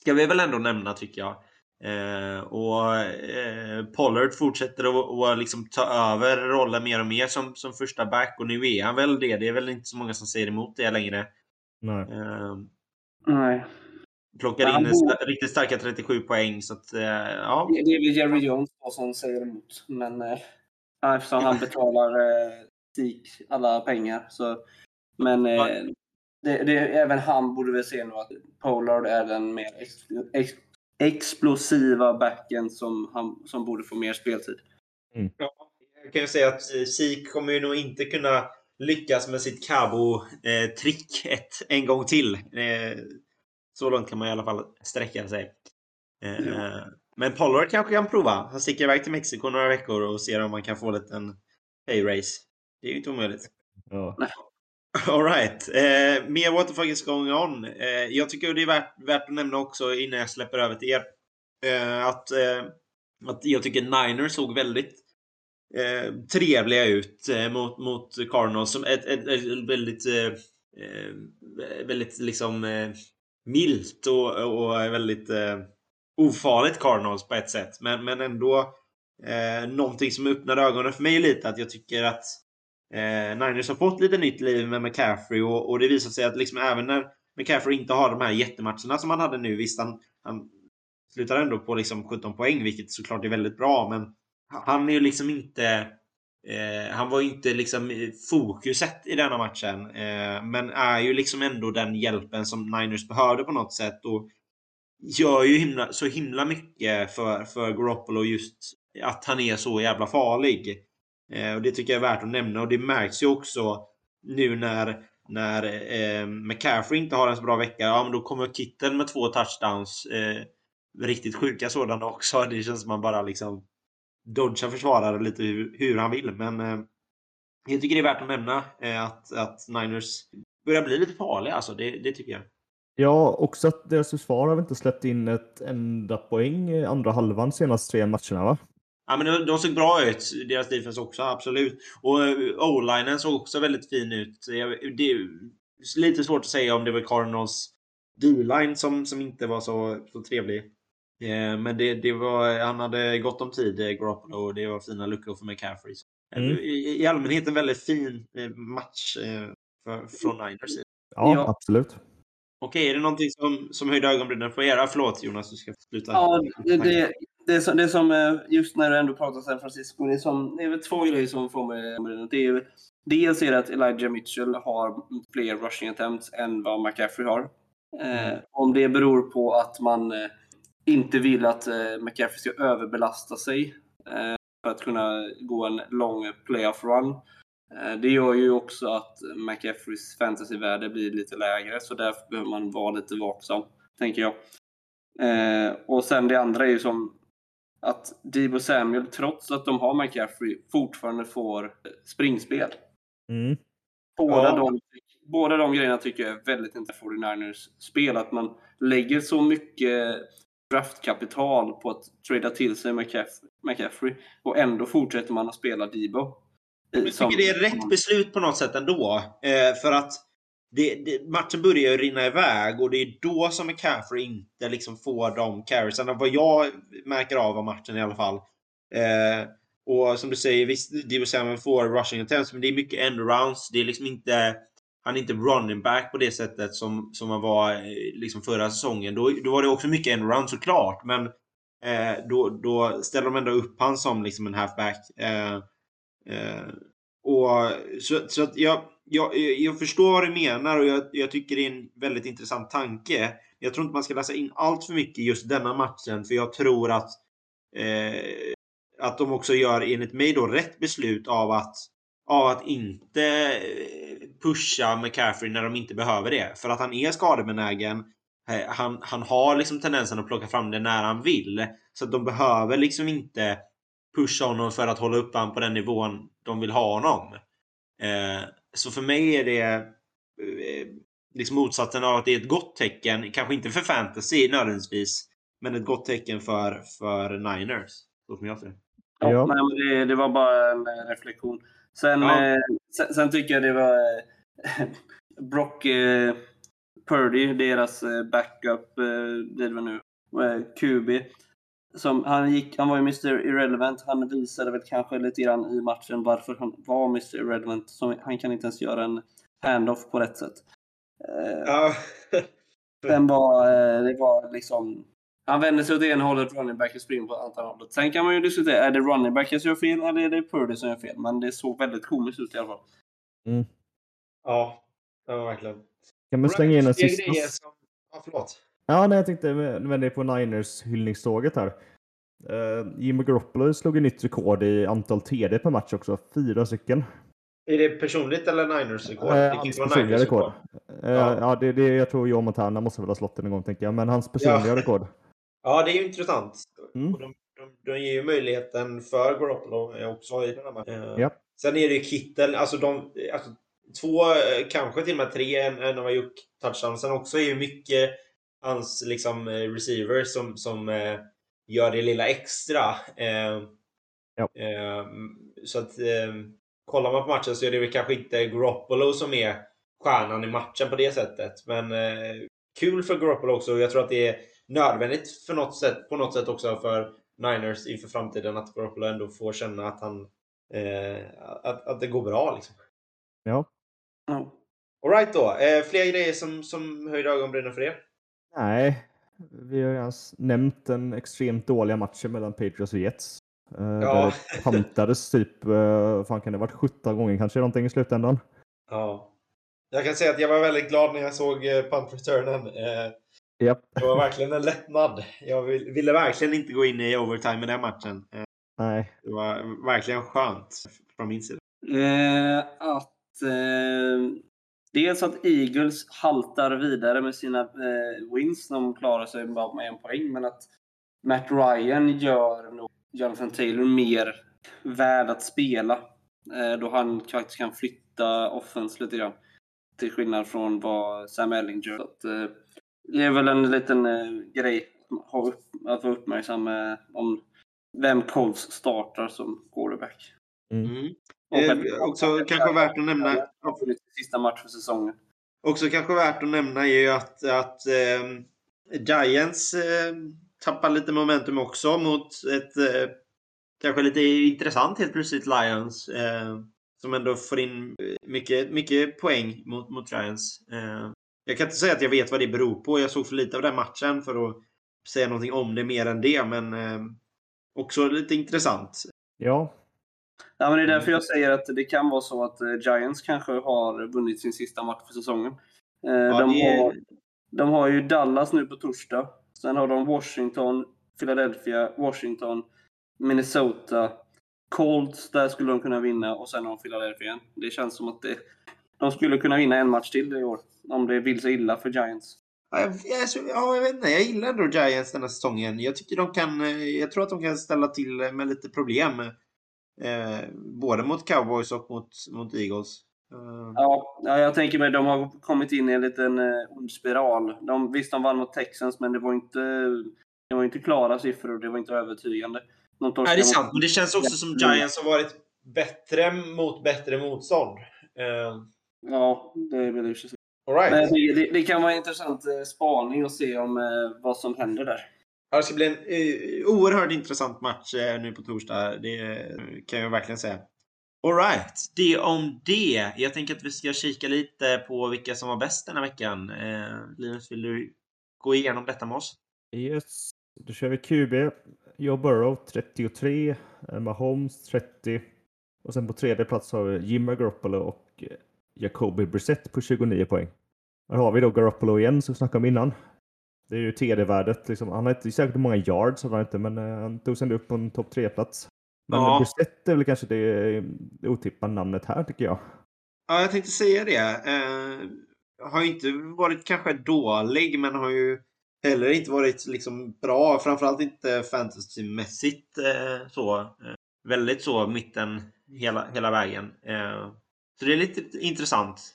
Speaker 1: ska vi väl ändå nämna tycker jag. Eh, och eh, Pollard fortsätter att, liksom ta över rollen mer och mer som, som första back och nu är han väl det. Det är väl inte så många som säger emot det längre.
Speaker 2: Nej.
Speaker 1: Eh,
Speaker 3: Nej.
Speaker 1: plockar in sta- riktigt starka 37 poäng så att eh, ja.
Speaker 3: Det det är väl Jerry Jones som säger emot. Men eh, ja, eftersom han betalar eh, Sik alla pengar. Så, men
Speaker 1: Ja.
Speaker 3: eh, det, det, även han borde väl se nu att Pollard är den mer ex, ex, explosiva backen som, han, som borde få mer speltid.
Speaker 1: Ja, jag kan ju säga att eh, Sik kommer ju nog inte kunna lyckas med sitt Cabo-trick ett, en gång till. Eh, så långt kan man i alla fall sträcka sig.
Speaker 3: Ja.
Speaker 1: Men Pollard kanske kan prova. Han sticker iväg till Mexiko några veckor och ser om man kan få en liten pay race. Det är ju inte omöjligt.
Speaker 2: Ja.
Speaker 1: Alright. Eh, mer what the fuck is going on? Eh, jag tycker det är värt, värt att nämna också innan jag släpper över till er. Eh, att, eh, att jag tycker Niners såg väldigt eh, trevliga ut eh, mot, mot Cardinals. Som ett, ett, ett väldigt, eh, eh väldigt liksom eh, milt och, och väldigt eh, ofarligt Cardinals på ett sätt. Men, men ändå eh, någonting som öppnade ögonen för mig lite. Att jag tycker att Eh, Niners har fått lite nytt liv med McCaffrey och, och det visar sig att liksom även när McCaffrey inte har de här jättematcherna som han hade nu, visst han, han slutar ändå på liksom 17 poäng, vilket såklart är väldigt bra, men han är ju liksom inte eh, han var ju inte liksom fokuset i denna matchen, eh, men är ju liksom ändå den hjälpen som Niners behövde på något sätt och gör ju himla, så himla mycket för, för Garoppolo just att han är så jävla farlig. Eh, och Det tycker jag är värt att nämna och det märks ju också nu när, när eh, McCaffrey inte har en så bra vecka. Ja, men då kommer Kitten med två touchdowns. Eh, riktigt sjuka sådana också. Det känns som man bara liksom dodgar försvarare lite hur, hur han vill. Men eh, jag tycker det är värt att nämna eh, att, att Niners börjar bli lite farliga. Alltså, det, det tycker jag.
Speaker 2: Ja, också att deras försvar har väl inte släppt in ett enda poäng andra halvan senaste tre matcherna va?
Speaker 1: Ja, men de, de såg bra ut, deras defense också, absolut. Och eh, O-linen såg också väldigt fin ut. Det är lite svårt att säga om det var Cardinals D-line som, som inte var så, så trevlig. Eh, Men det, det var, han hade gott om tid, eh, Garoppolo, och det var fina luckor för McCaffrey.
Speaker 2: Mm.
Speaker 1: I, I allmänhet en väldigt fin match eh, för, från Niners sida.
Speaker 2: Ja,
Speaker 3: Ja.
Speaker 2: absolut.
Speaker 1: Okej, är det någonting som, som höjde ögonbrynen på er? Förlåt Jonas, du ska sluta.
Speaker 3: Ja, det, det, det, är som, det är som, eh, just när du ändå pratar San Francisco, det är, som, det är väl två grejer som får mig det är, Dels är det att Elijah Mitchell har fler rushing attempts än vad McCaffrey har. Eh, om det beror på att man eh, inte vill att eh, McCaffrey ska överbelasta sig eh, för att kunna gå en lång playoff run. Eh, det gör ju också att McCaffreys fantasyvärde blir lite lägre, så därför behöver man vara lite vaksam, tänker jag. Eh, och sen det andra är ju som att Debo Samuel, trots att de har McCaffrey, fortfarande får springspel.
Speaker 2: Mm.
Speaker 3: Båda,
Speaker 1: Ja.
Speaker 3: de, båda de grejerna tycker jag är väldigt intressant för 49ers spel. Att man lägger så mycket draftkapital på att trada till sig McCaffrey, McCaffrey och ändå fortsätter man att spela Debo.
Speaker 1: Jag tycker det är rätt beslut på något sätt ändå. Eh, för att det, det, matchen börjar ju rinna iväg och det är då som McCaffrey inte liksom får de carriesarna. Vad jag märker av av matchen i alla fall. Eh, och som du säger, visst, Divo Samuel får rushing attempts, men det är mycket end-rounds. Det är liksom inte... Han är inte running back på det sättet som, som han var eh, liksom förra säsongen. Då, då var det också mycket end-rounds såklart, men eh, då, då ställer de ändå upp han som liksom en halfback. Eh, Eh, och, så så att jag, jag, jag förstår vad du menar och jag, jag tycker det är en väldigt intressant tanke. Jag tror inte man ska läsa in allt för mycket just denna matchen för jag tror att eh, att de också gör enligt mig då rätt beslut av att av att inte eh, pusha McCaffrey när de inte behöver det. För att han är skadebenägen. Eh, han, han har liksom tendensen att plocka fram det när han vill. Så att de behöver liksom inte pusha honom för att hålla upp honom på den nivån de vill ha honom. Eh, så för mig är det eh, liksom motsatsen av att det är ett gott tecken, kanske inte för fantasy nödvändigtvis, men ett gott tecken för, för Niners. Så som jag ser det.
Speaker 3: Ja,
Speaker 2: Ja.
Speaker 3: Nej, men det, det var bara en eh, reflektion. Sen,
Speaker 1: Ja.
Speaker 3: eh, sen, sen tycker jag det var eh, Brock eh, Purdy, deras eh, backup, eh, det var nu, eh, QB. Som, han, gick, han var ju Mr Irrelevant. Han visade väl kanske lite grann i matchen varför han var Mr Irrelevant. Så han kan inte ens göra en handoff på rätt sätt. Eh,
Speaker 1: Ja.
Speaker 3: Sen var eh, det var liksom... Han vänder sig åt ena hållet, running backen springer på andra hållet. Sen kan man ju diskutera, är det running backen som gör fel eller är det Purdy som gör fel? Men det såg väldigt komiskt ut i alla fall.
Speaker 1: ja, det var verkligen.
Speaker 2: Kan man slänga in en sista?
Speaker 1: som... Ja, förlåt.
Speaker 2: Ja, nej, jag tänkte vända på Niners hyllningståget här. Uh, Jimmy Garoppolo slog ett nytt rekord i antal TD per match också. Fyra stycken.
Speaker 1: Är det personligt eller Niners rekord?
Speaker 2: Eh,
Speaker 1: det
Speaker 2: hans personliga
Speaker 1: Niners
Speaker 2: rekord. Eh,
Speaker 1: Ja.
Speaker 2: ja, det, det, jag tror Joe Montana måste väl ha slått den en gång, tänker jag. Men hans personliga
Speaker 1: Ja.
Speaker 2: rekord.
Speaker 1: Ja, det är ju intressant.
Speaker 2: Mm.
Speaker 1: De, de, de ger ju möjligheten för Garoppolo eh, också i den här matchen. Eh,
Speaker 2: Ja.
Speaker 1: Sen är det ju Kittel, alltså de... Alltså, två, eh, kanske till och med tre, en, en har gjort touchdown. Sen också är ju mycket hans liksom eh, receivers som, som eh, gör det lilla extra. Eh,
Speaker 2: Ja.
Speaker 1: eh, så att eh, kollar man på matchen så är det väl kanske inte Garoppolo som är stjärnan i matchen på det sättet. Men eh, kul för Garoppolo också. Jag tror att det är nödvändigt för något sätt, på något sätt också för Niners inför framtiden att Garoppolo ändå får känna att han eh, att, att det går bra liksom.
Speaker 2: Ja.
Speaker 3: Ja.
Speaker 1: Alright då. Eh, fler grejer som, som höjde ögonbrynen för er?
Speaker 2: Nej, vi har ju redan nämnt den extremt dåliga matchen mellan Patriots och Jets. Uh,
Speaker 1: Ja.
Speaker 2: Där det pantades typ, uh, fan kan det ha varit 17 gånger kanske någonting i slutändan.
Speaker 1: Ja. Jag kan säga att jag var väldigt glad när jag såg eh, punt returnen. Eh,
Speaker 2: Japp.
Speaker 1: det var verkligen en lättnad. Jag vill, ville verkligen inte gå in i overtime i den matchen. Eh,
Speaker 2: Nej.
Speaker 1: det var verkligen skönt från min sida.
Speaker 3: Eh, att eh, dels att Eagles haltar vidare med sina eh, wins. De klarar sig bara med en poäng. Men att Matt Ryan gör nog Jonathan Taylor mer värd att spela. Eh, då han faktiskt kan flytta offense lite grann. Till skillnad från vad Sam Elling gör. Så att, eh, det är väl en liten eh, grej att vara uppmärksam eh, om vem Colts startar som quarterback.
Speaker 1: Mm.
Speaker 3: Och
Speaker 1: Eh, också kanske värt att nämna-
Speaker 3: sista match för säsongen.
Speaker 1: Också kanske värt att nämna är ju att, att eh, Giants eh, tappar lite momentum också mot ett eh, kanske lite intressant helt plötsligt Lions. Eh, som ändå får in mycket, mycket poäng mot, mot Giants. Eh, jag kan inte säga att jag vet vad det beror på. Jag såg för lite av den matchen för att säga någonting om det mer än det. Men eh, också lite intressant.
Speaker 2: Ja.
Speaker 3: Ja, men det är därför jag säger att det kan vara så att eh, Giants kanske har vunnit sin sista match för säsongen. Eh,
Speaker 1: Ja,
Speaker 3: de,
Speaker 1: är-
Speaker 3: har, de har ju Dallas nu på torsdag. Sen har de Washington, Philadelphia, Washington, Minnesota, Colts, där skulle de kunna vinna och sen har de Philadelphia igen. Det känns som att det, de skulle kunna vinna en match till i år. Om det vill sig illa för Giants.
Speaker 1: Ja, jag, jag, ja, jag vet inte. Jag gillar ändå Giants den här säsongen. Jag tycker de kan... eh, Jag tror att de kan ställa till med lite problem. Eh, både mot Cowboys och mot, mot Eagles. Eh,
Speaker 3: Ja, ja, jag tänker mig de har kommit in i en liten eh, ond spiral. De, visst, de vann mot Texans, men det var inte, det var inte klara siffror och det var inte övertygande. De
Speaker 1: Nej, det är
Speaker 3: mot-
Speaker 1: sant. Men det känns också som Giants har varit bättre mot bättre motstånd. Eh,
Speaker 3: Ja, det är väl i och för sig.
Speaker 1: all right.
Speaker 3: Men det, det, det kan vara en intressant eh, spaning att se om eh, vad som händer där.
Speaker 1: Ja, det ska bli en eh, oerhört intressant match eh, nu på torsdag. Det eh, kan jag verkligen säga. Alright, det om det. Jag tänker att vi ska kika lite på vilka som var bäst den här veckan. Eh, Linus, vill du gå igenom detta med oss?
Speaker 2: Yes. Då kör vi QB. Joe Burrow 33. Mahomes 30. Och sen på tredje plats har vi Jimmy Garoppolo och Jacoby Brissett på 29 poäng. Här har vi då Garoppolo igen som vi snackade om innan. Det är ju TD-värdet. Liksom. Han har inte säkert många yards, har han inte, men eh, han tog sig ändå upp på en topp 3-plats. Men
Speaker 1: Ja.
Speaker 2: Brissett är väl kanske det, det otippade namnet här tycker jag.
Speaker 1: Ja, jag tänkte säga det. Eh, har ju inte varit kanske dålig, men har ju heller inte varit liksom bra. Framförallt inte fantasymässigt eh, så. Eh, väldigt så mitten hela, hela vägen. Eh, så det är lite intressant.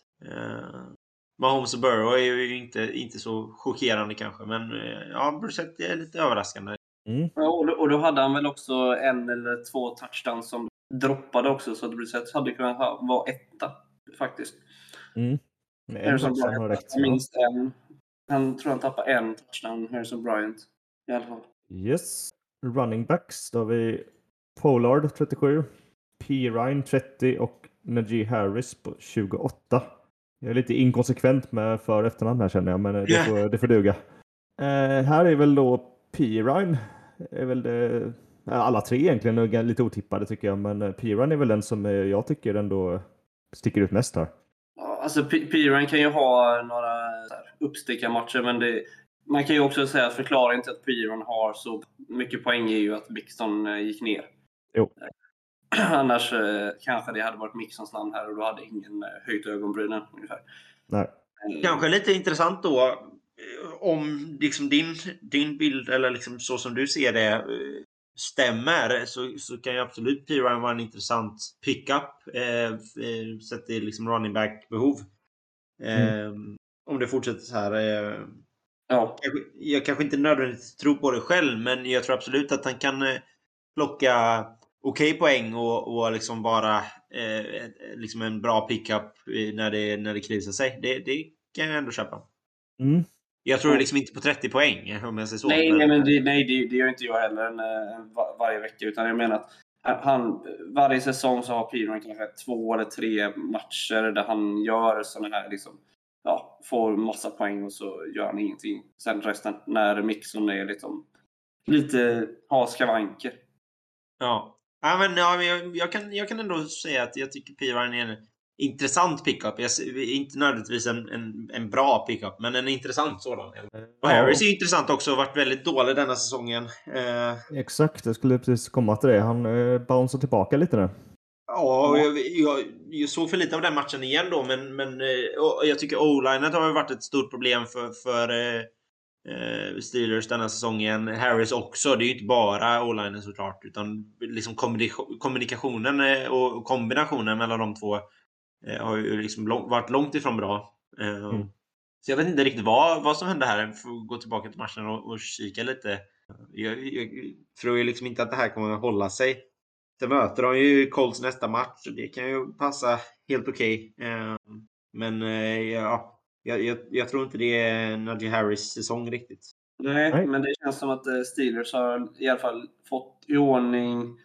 Speaker 1: Mahomes och Burrow är ju inte, inte så chockerande kanske, men eh, ja, Brissett är lite överraskande.
Speaker 2: Mm.
Speaker 3: Ja, och, då, och då hade han väl också en eller två touchdowns som droppade också, så att Brissett hade kunnat ha, vara etta faktiskt.
Speaker 2: Mm.
Speaker 3: Harrison Bryant minst en. Han tror han tappade en touchdown, Harrison Bryant. I alla fall.
Speaker 2: Yes. running backs. Då har vi Pollard 37, P. Ryan 30 och Najee Harris på 28. Jag är lite inkonsekvent med för och efternamn här känner jag, men det får, det får duga. Eh, här är väl då P. Ryan. Är väl det, alla tre egentligen är lite otippade tycker jag, men P. Ryan är väl den som jag tycker ändå sticker ut mest här.
Speaker 3: Alltså Piran kan ju ha några uppstickarmatcher, men det, man kan ju också säga att förklaringen till att Piran har så mycket poäng är ju att Bixton eh, gick ner.
Speaker 2: Jo.
Speaker 3: Annars eh, kanske det hade varit Mixons namn här och då hade ingen eh, höjt ögonbrynen ungefär.
Speaker 2: Nej.
Speaker 1: Kanske lite intressant då om liksom din, din bild eller liksom så som du ser det stämmer så, så kan ju absolut Piran vara en intressant pickup eh, sett till liksom running back behov. Eh, mm. Om det fortsätter så här. Eh,
Speaker 3: ja.
Speaker 1: jag, jag kanske inte nödvändigtvis tror på det själv men jag tror absolut att han kan eh, plocka okej okay poäng och, och liksom vara eh, liksom en bra pickup när det, när det krisar sig. Det, det kan jag ändå köpa.
Speaker 2: Mm.
Speaker 1: Jag tror liksom inte på 30 poäng om jag säger så.
Speaker 3: Nej, nej, men det, nej, det, det gör inte jag heller en, en, varje vecka. Utan jag menar att han, varje säsong så har Piron kanske två eller tre matcher där han gör sådana här liksom, ja, får massa poäng och så gör han ingenting. Sen resten, när Mixon är liksom lite, har skavanker.
Speaker 1: Ja. Ja, men, ja, jag, jag, kan, jag kan ändå säga att jag tycker Piron är en intressant pickup. Inte nödvändigtvis en, en, en bra pickup, men en intressant sådan. Och Harris är intressant också, varit väldigt dålig denna säsongen.
Speaker 2: Eh... Exakt, jag skulle precis komma till det. Han eh, bouncear tillbaka lite nu.
Speaker 1: Ja, jag, jag, jag, såg för lite av den matchen igen då, men, men eh, jag tycker o-linet har varit ett stort problem för, för eh, Steelers denna säsongen. Harris också. Det är ju inte bara o-linen såklart, utan liksom kommunikationen eh, och kombinationen mellan de två Eh, har ju liksom lång, varit långt ifrån bra. Eh, mm. Så jag vet inte riktigt vad, vad som hände här. Jag får gå tillbaka till matchen och, och kika lite. Jag, jag tror ju liksom inte att det här kommer att hålla sig. Sen möter de ju Colts nästa match och det kan ju passa helt okej. Okay. Eh, men ja, jag, jag, tror inte det är Najee Harris säsong riktigt.
Speaker 3: Nej, Nej, men det känns som att Steelers har i alla fall fått i ordning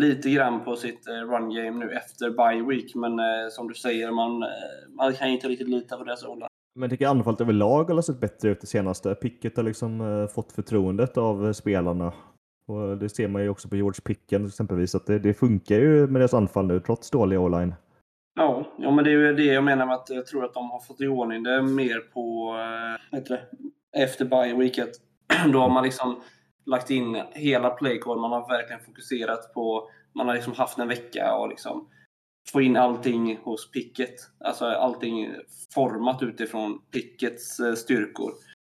Speaker 3: lite grann på sitt eh, run game nu efter bye week. Men eh, som du säger, man, eh, man kan inte riktigt lita på deras o
Speaker 2: men jag tycker anfallet överlag har sett bättre ut det senaste. Picket har liksom fått förtroendet av spelarna. Och det ser man ju också på George Picken exempelvis, att det, det funkar ju med deras anfall nu trots dålig o-line.
Speaker 3: Ja, ja, men det är ju det jag menar med att jag tror att de har fått i ordning det mer på äh, efter bye weeket. Då har man liksom lagt in hela playcall. Man har verkligen fokuserat på, man har liksom haft en vecka och liksom få in allting hos picket. Alltså allting format utifrån pickets eh, styrkor.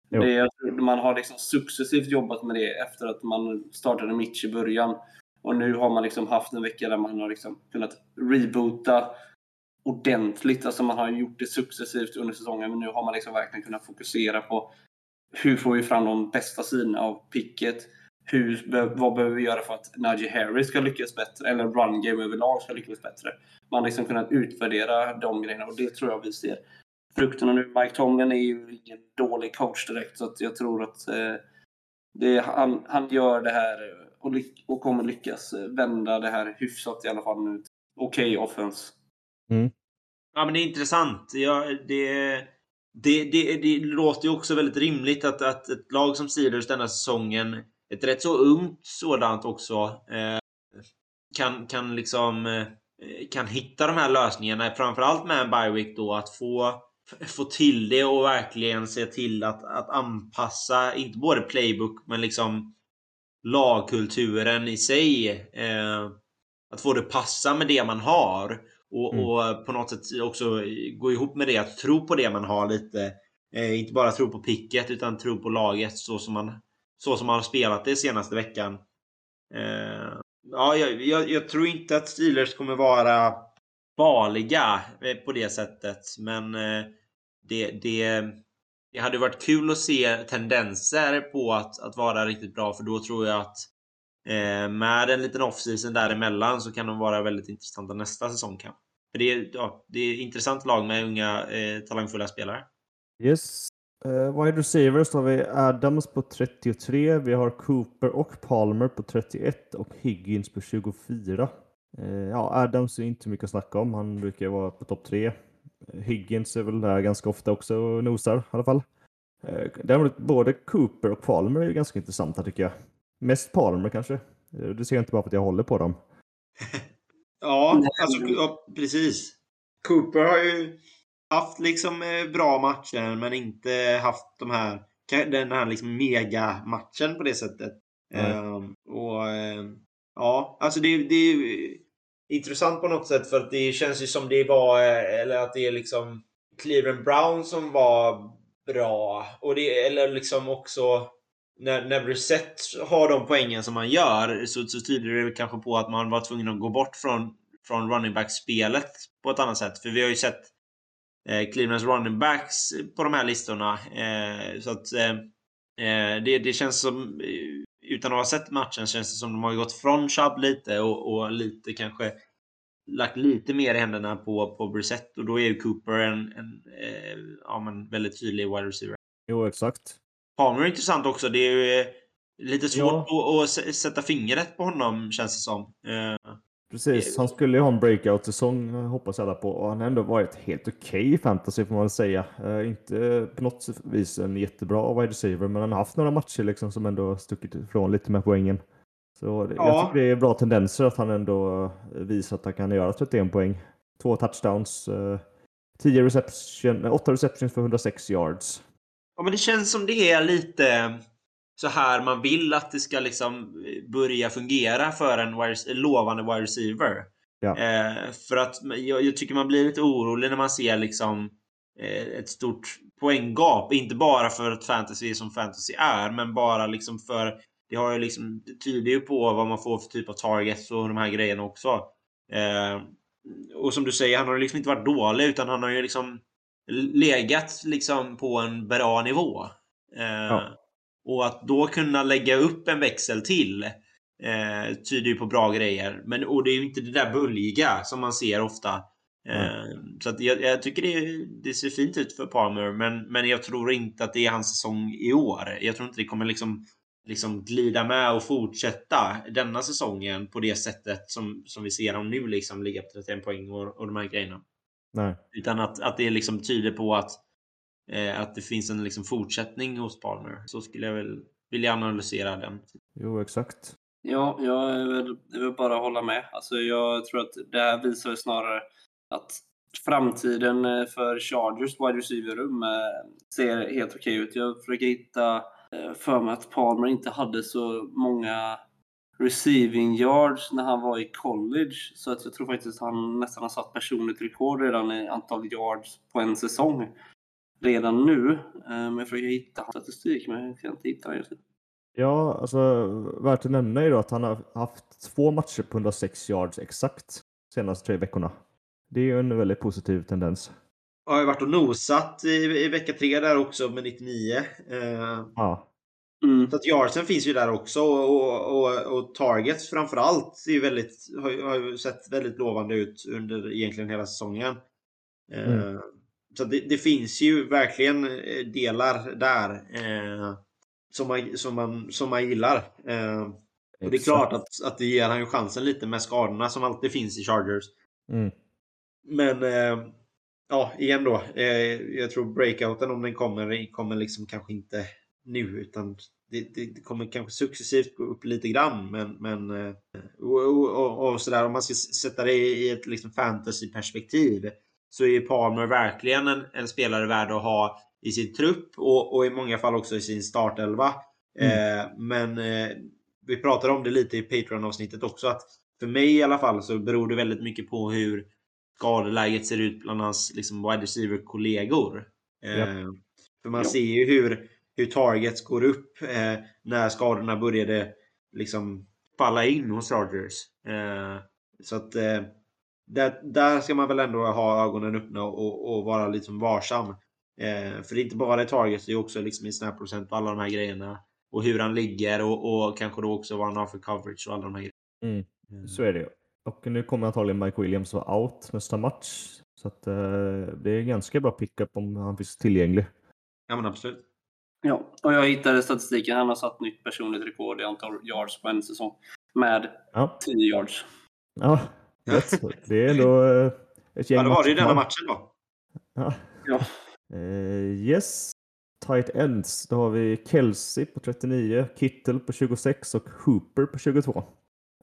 Speaker 3: Det, man har liksom successivt jobbat med det efter att man startade Mitch i början. Och nu har man liksom haft en vecka där man har liksom kunnat reboota ordentligt. Alltså man har gjort det successivt under säsongen men nu har man liksom verkligen kunnat fokusera på hur får vi fram de bästa sidorna av picket? Hur, vad behöver vi göra för att Najee Harris ska lyckas bättre? Eller run game överlag ska lyckas bättre? Man har liksom kunnat utvärdera de grejerna och det tror jag vi ser frukterna nu. Mike Tomlin är ju ingen dålig coach direkt så att jag tror att eh, det, han, han gör det här eh, och, och kommer lyckas eh, vända det här hyfsat i alla fall nu. Okej okay, offense.
Speaker 2: Mm.
Speaker 1: Ja men det är intressant. Ja, det det, det, det låter ju också väldigt rimligt att, att ett lag som Steelers denna säsongen, ett rätt så ungt sådant också, eh, kan, kan liksom eh, kan hitta de här lösningarna, framförallt med en bye då, att få, få till det och verkligen se till att, att anpassa, inte både playbook, men liksom lagkulturen i sig. Eh, att få det passa med det man har. Och, mm. och, på något sätt också gå ihop med det, att tro på det man har lite. Eh, inte bara tro på picket utan tro på laget så som man, så som man har spelat det senaste veckan. Eh, ja, jag, jag, jag, tror inte att Steelers kommer vara farliga eh, på det sättet. Men eh, det, det, det hade varit kul att se tendenser på att, att vara riktigt bra för då tror jag att Eh, med en liten off-season däremellan så kan de vara väldigt intressanta nästa säsong. Kan. För det, är, ja, det är ett intressant lag med unga eh, talangfulla spelare.
Speaker 2: Yes. Uh, wide receivers har vi Adams på 33, vi har Cooper och Palmer på 31 och Higgins på 24. Uh, ja, Adams är inte mycket att snacka om, han brukar vara på topp 3. Higgins är väl där ganska ofta också och nosar i alla fall. Uh, däremot både Cooper och Palmer är ganska intressanta tycker jag. Mest Palmer kanske. Det ser jag inte bara för att jag håller på dem.
Speaker 1: ja, alltså, ja, precis. Cooper har ju haft liksom eh, bra matcher men inte haft de här, den här liksom mega-matchen på det sättet. Mm. och uh, Ja, alltså det, det är intressant på något sätt för att det känns ju som det var, eh, eller att det är liksom Cleveland Brown som var bra. Och det, eller liksom också när, när Brissett har de poängen som man gör så, så tyder det kanske på att man var tvungen att gå bort från, från running back-spelet på ett annat sätt. För vi har ju sett eh, Clevelands running backs på de här listorna. Eh, så att eh, eh det, det känns som, eh, utan att ha sett matchen, känns det som de har gått från Chubb lite och, och lite kanske lagt lite mer i händerna på, på Brissett och då är ju Cooper en, en eh, ja, men väldigt tydlig wide receiver.
Speaker 2: Jo, exakt.
Speaker 1: Palmer är intressant också. Det är ju lite svårt ja. att, att, sätta fingret på honom, känns det som. Eh,
Speaker 2: Precis, han skulle ju ha en breakout-säsong hoppas alla på och han har ändå varit helt okej okay i fantasy får man väl säga. Uh, inte på något vis en jättebra wide receiver men han har haft några matcher liksom som ändå stuckit ifrån lite med poängen. Så det, ja. jag tycker det är bra tendenser att han ändå visar att han kan göra 31 poäng. Två touchdowns, uh, 10 reception, 8 receptions för 106 yards.
Speaker 1: Ja men det känns som det är lite så här man vill att det ska liksom eh, börja fungera för en wire, lovande wide receiver. Ja. Eh, för att jag, jag, tycker man blir lite orolig när man ser liksom eh, ett stort poänggap. Inte bara för att fantasy är som fantasy är, men bara liksom för det har ju liksom, det tyder ju på vad man får för typ av targets och de här grejerna också. Eh, och som du säger, han har liksom inte varit dålig utan han har ju liksom legat liksom på en bra nivå. Eh, ja. Och att då kunna lägga upp en växel till eh, tyder ju på bra grejer. Men, och det är ju inte det där bulliga som man ser ofta. Eh, mm. Så jag, jag tycker det, det, ser fint ut för Palmer, men, men jag tror inte att det är hans säsong i år. Jag tror inte det kommer liksom, liksom glida med och fortsätta denna säsongen på det sättet som, som vi ser dem nu, liksom ligga på 31 poäng och, och de här grejerna.
Speaker 2: Nej.
Speaker 1: Utan att, att det liksom tyder på att eh, att det finns en liksom fortsättning hos Palmer. Så skulle jag väl vilja analysera den.
Speaker 2: Jo, exakt.
Speaker 3: Ja, jag vill, jag vill bara hålla med. Alltså, jag tror att det här visar snarare att framtiden eh, för Chargers wide receiver-rum eh, ser helt okej ut. Jag försöker hitta eh, för mig att Palmer inte hade så många receiving yards när han var i college. Så att jag tror faktiskt att han nästan har satt personligt rekord redan i antal yards på en säsong redan nu. Eh, men jag försöker hitta statistik, men jag kan inte hitta den just nu.
Speaker 2: Ja, alltså värt att nämna är då att han har haft två matcher på 106 yards exakt senaste tre veckorna. Det är ju en väldigt positiv tendens.
Speaker 1: Ja, jag har varit och nosat i, i vecka tre där också med 99. Eh,
Speaker 2: ja.
Speaker 1: Mm. Så att yardsen finns ju där också och, och, och targets framförallt är väldigt, har, ju sett väldigt lovande ut under egentligen hela säsongen. Eh, mm. Så det, det, finns ju verkligen eh, delar där eh, som, man, som, man, som man gillar. Eh, och det är klart att, att det ger han ju chansen lite med skadorna som alltid finns i Chargers.
Speaker 2: Mm.
Speaker 1: Men eh, ja, igen då. Eh, jag tror breakouten om den kommer, kommer liksom kanske inte nu utan det, det, det, kommer kanske successivt gå upp lite grann. Men, men eh, och, och, och, sådär om man ska sätta det i ett liksom fantasy-perspektiv så är Palmer verkligen en, en, spelare värd att ha i sin trupp och, och i många fall också i sin startelva. Mm. Eh, men eh, vi pratade om det lite i Patreon-avsnittet också att för mig i alla fall så beror det väldigt mycket på hur skadeläget ser ut bland hans liksom, wide receiver-kollegor. Eh, ja. För man ja. ser ju hur, hur targets går upp eh, när skadorna började liksom falla in hos Rogers. Eh, så att eh, där, där ska man väl ändå ha ögonen öppna och, och vara liksom varsam. Eh, för det är inte bara i targets, det är också liksom i snapprocent och alla de här grejerna. Och hur han ligger och, och kanske då också vad han har för coverage och alla de här
Speaker 2: grejerna. Mm, så är det ju. Och nu kommer antagligen Mike Williams vara out nästa match. Så att, eh, det är ganska bra pickup om han finns tillgänglig.
Speaker 1: Ja, men absolut.
Speaker 3: Ja, och jag hittade statistiken. Han har satt nytt personligt rekord i antal yards på en säsong. Med
Speaker 2: Ja,
Speaker 3: 10 yards.
Speaker 2: ja. Det är ändå eh, ett gäng
Speaker 1: Ja, det var det ju denna matchen då.
Speaker 2: Ja.
Speaker 3: Ja.
Speaker 2: Eh, yes. Tight ends. Då har vi Kelsey på 39, Kittel på 26 och Hooper på 22.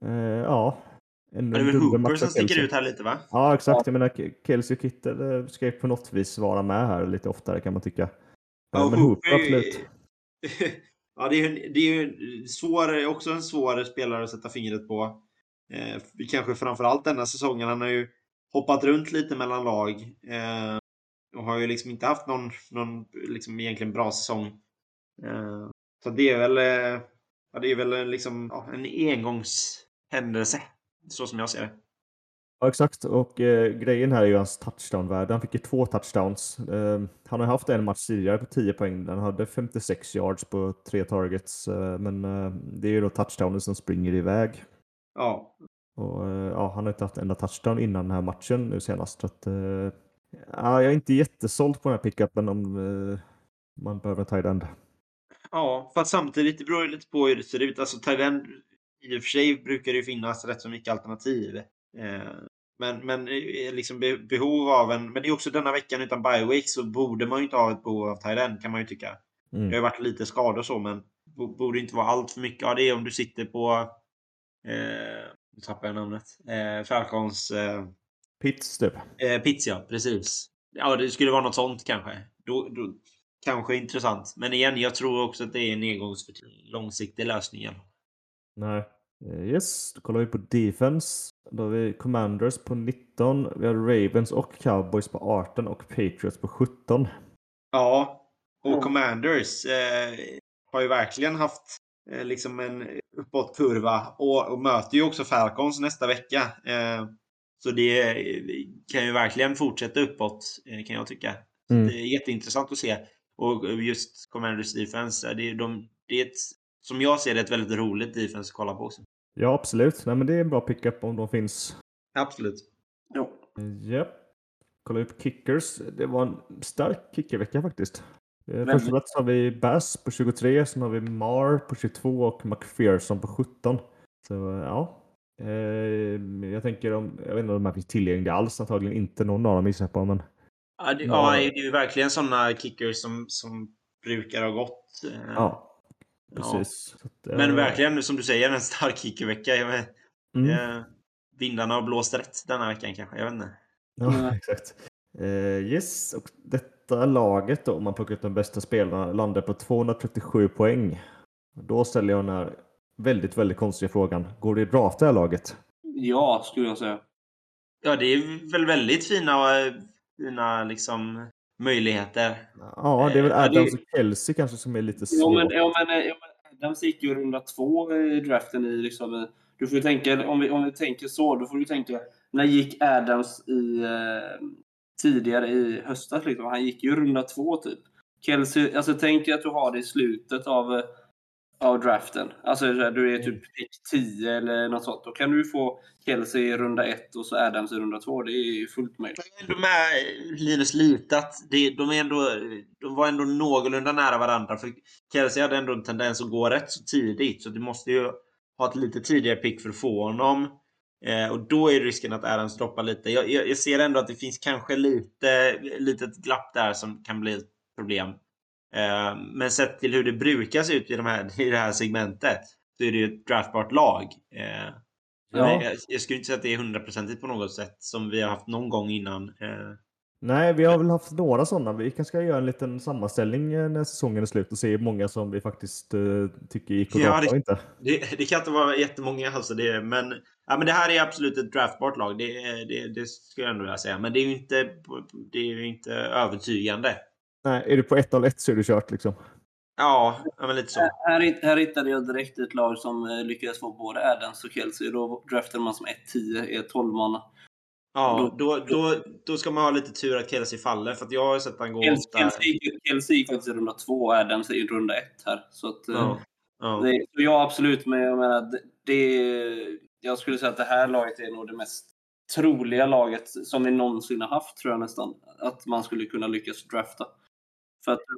Speaker 2: Eh, ja. En
Speaker 1: Men det är väl Hooper som sticker
Speaker 2: Kelsey.
Speaker 1: ut här lite, va?
Speaker 2: Ja, exakt. Jag menar, Kelsey och Kittel ska ju på något vis vara med här lite oftare kan man tycka.
Speaker 1: Ja,
Speaker 2: men Hooper,
Speaker 1: är ju- ja, det är ju det är ju svår, också en svår spelare att sätta fingret på. Eh, kanske framförallt denna säsongen. Han har ju hoppat runt lite mellan lag. Eh, och har ju liksom inte haft någon, någon liksom egentligen bra säsong. Eh, så det är väl, eh, ja, det är väl liksom, ja, en engångshändelse. Så som jag ser det.
Speaker 2: Ja, exakt. Och eh, grejen här är ju hans touchdown-värde. Han fick ju två touchdowns. Eh, han har haft en match tidigare på 10 poäng. Han hade 56 yards på tre targets. Eh, men det är ju då touchdownen som springer iväg.
Speaker 1: Ja,
Speaker 2: Och, eh, ja, han har inte haft en enda touchdown innan den här matchen nu senast. Så att, eh, ja, jag är inte jättesåld på den här pickupen om eh, man behöver en tight end.
Speaker 1: Ja, fast samtidigt det beror ju lite på hur det ser ut. Alltså Thailand, i och för sig brukar det ju finnas rätt så mycket alternativ. Eh, men, men liksom be, behov av en, men det är också denna veckan utan bye så borde man ju inte ha ett behov av Thailand kan man ju tycka. Det har
Speaker 2: Mm.
Speaker 1: ju varit lite skador så men bo- borde inte vara allt för mycket. Ja, det är om du sitter på, eh, nu tappar jag namnet, eh, Falcons eh,
Speaker 2: Pitts typ.
Speaker 1: Eh, pizza, precis. Ja, det skulle vara något sånt kanske. Då, då, kanske intressant. Men igen, jag tror också att det är en engångs långsiktig lösning.
Speaker 2: Nej. Eh, Yes, då kollar vi på defense. Då har vi Commanders på 19. Vi har Ravens och Cowboys på 18 och Patriots på 17.
Speaker 1: Ja, och
Speaker 3: Ja.
Speaker 1: Commanders eh, har ju verkligen haft eh, liksom en uppåtkurva och, och möter ju också Falcons nästa vecka. Eh, så det eh, kan ju verkligen fortsätta uppåt, eh, kan jag tycka.
Speaker 2: Mm.
Speaker 1: Det är jätteintressant att se. Och just Commanders defense, det är, de, det är ett, som jag ser det, ett väldigt roligt defense att kolla på också.
Speaker 2: Ja, absolut. Nej, men det är en bra pickup om de finns.
Speaker 1: Absolut.
Speaker 3: Ja.
Speaker 2: Japp. Kollar vi på kickers. Det var en stark kickervecka faktiskt. Eh. Första plats har vi Bass på 23, sen har vi Mar på 22 och McPherson på 17. Så ja. Eh, jag tänker om, jag vet inte om de här finns tillgängliga alls, antagligen inte någon av dem gissar jag på. Men
Speaker 1: Ja, det,
Speaker 2: Ja.
Speaker 1: det är ju verkligen sådana kickers som, som brukar ha gått. eh,
Speaker 2: ja. Precis. Så att, eh,
Speaker 1: Men verkligen, som du säger, en stark kickervecka. Jag
Speaker 2: Mm.
Speaker 1: eh, vindarna har blåst rätt denna veckan kanske. Jag vet inte.
Speaker 2: Ja, exakt. Eh, yes, och detta laget då, om man plockar ut de bästa spelarna, landar på 237 poäng. Då ställer jag den här väldigt, väldigt konstiga frågan. Går det att drafta det här laget?
Speaker 3: ja, skulle jag säga.
Speaker 1: Ja, det är väl väldigt fina, eh, fina liksom, möjligheter.
Speaker 2: Ja, det är väl
Speaker 3: Eh, ja, det-
Speaker 2: Adams och Kelsey kanske som är lite
Speaker 3: Ja,
Speaker 2: svårt.
Speaker 3: men, ja, men, eh, ja, men Adams gick ju runda två i draften. I, liksom, i- du får ju tänka, om vi, om vi tänker så, då får du tänka, när gick Adams i, eh, tidigare i höstas? Liksom? Han gick ju runda två typ. Kelsey, alltså tänk dig att du har det i slutet av, eh, av draften. Alltså du är typ pick 10 eller något sånt. Då kan du få Kelsey i runda ett och så Adams i runda två. Det är fullt möjligt.
Speaker 1: Jag är ändå med Linus lite att det, de, är ändå, de var ändå någorlunda nära varandra. För Kelsey hade ändå en tendens att gå rätt så tidigt. Så du måste ju ha ett lite tidigare pick för att få honom. Eh, och då är risken att Adams droppar lite. Jag, jag, jag ser ändå att det finns kanske lite litet glapp där som kan bli ett problem. Eh, men sett till hur det brukar se ut i, de här, i det här segmentet så är det ju ett draftbart lag. Eh,
Speaker 2: Ja.
Speaker 1: jag, jag skulle inte säga att det är hundraprocentigt på något sätt som vi har haft någon gång innan. Eh,
Speaker 2: Nej, vi har väl haft några sådana. Vi kanske ska göra en liten sammanställning när säsongen är slut och se hur många som vi faktiskt eh, tycker gick att
Speaker 1: Ja, det-
Speaker 2: och inte.
Speaker 1: Det, det kan inte vara jättemånga alltså. Det, men, ja, men det här är absolut ett draftbart lag. Det, det, det skulle jag ändå vilja säga. Men det är ju inte, det är ju inte övertygande.
Speaker 2: Nej, är du på 1-0-1 så är du kört liksom.
Speaker 1: Ja, men lite så.
Speaker 3: Här, här hittade jag direkt ett lag som eh, lyckades få både Adams och Kelsey. Då draftade man som 1-10, är 12 man.
Speaker 1: Ja, då, då, då ska man ha lite tur att Kelsey faller. För att jag har sett han gå
Speaker 3: Kelsey, gick faktiskt i runda 2 och Adams i runda 1 här. Så att, eh,
Speaker 1: Ja, ja.
Speaker 3: det, så ja, absolut. Men jag menar, det, det, jag skulle säga att det här laget är nog det mest troliga laget som vi någonsin har haft, tror jag nästan. Att man skulle kunna lyckas drafta. För att du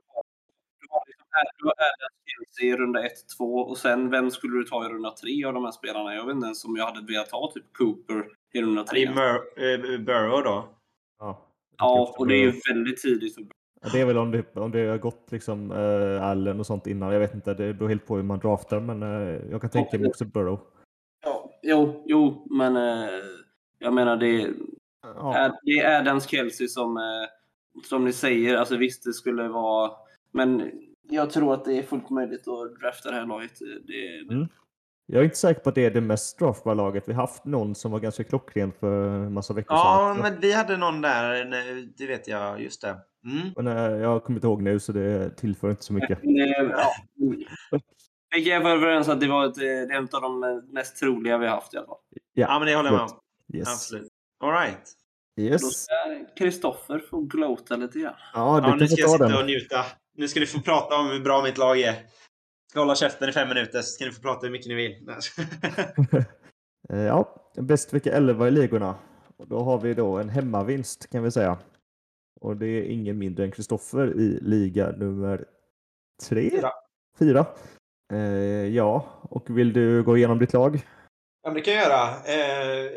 Speaker 3: har Adams Chelsea i runda 1-2 och sen vem skulle du ta i runda 3 av de här spelarna? Jag vet inte ens om jag hade velat ha typ Cooper i runda 3.
Speaker 1: Det är eh, Burrow då.
Speaker 2: Ja,
Speaker 3: Ja, och det är ju väldigt tidigt för
Speaker 2: Ja, Det är väl om det, om det har gått liksom uh, Allen och sånt innan. Jag vet inte, det beror helt på hur man draftar. Men eh, jag kan tänka mig också Burrow.
Speaker 3: Ja, jo, jo, men eh, jag menar det,
Speaker 2: Ja,
Speaker 3: är, det är Adams Kelsey som, som ni säger, alltså visst det skulle vara, men jag tror att det är fullt möjligt att drafta det här laget. Det, det,
Speaker 2: Mm. jag är inte säker på att det är det mest draftbara laget. Vi har haft någon som var ganska klockren för en massa veckor
Speaker 1: Ja,
Speaker 2: sedan.
Speaker 1: men vi hade någon där. Det vet jag. Just det. Mm.
Speaker 2: Men jag kommer inte ihåg nu så det tillför inte så mycket.
Speaker 3: Eh, ja. Vi kan vara överens att det var ett, eh, det är en av de mest troliga vi har haft i alla fall.
Speaker 1: Ja, men det håller jag med om.
Speaker 2: Yes.
Speaker 1: Absolut. All right.
Speaker 3: Då
Speaker 2: yes.
Speaker 3: ska Kristoffer få glota lite grann.
Speaker 2: Ja, du
Speaker 1: Ja,
Speaker 2: kan
Speaker 1: nu
Speaker 2: få
Speaker 1: ska jag
Speaker 2: ta
Speaker 1: sitta
Speaker 2: den.
Speaker 1: och njuta. Nu ska ni få prata om hur bra mitt lag är. Ska hålla käften i fem minuter så ska ni få prata hur mycket ni vill.
Speaker 2: Eh, Ja, bäst vecka 11 i ligorna. Och då har vi då en hemmavinst kan vi säga. Och det är ingen mindre än Kristoffer i liga nummer tre?
Speaker 1: Fyra.
Speaker 2: Fyra. Eh, ja, och vill du gå igenom ditt lag?
Speaker 1: Ja, det kan jag göra. Eh,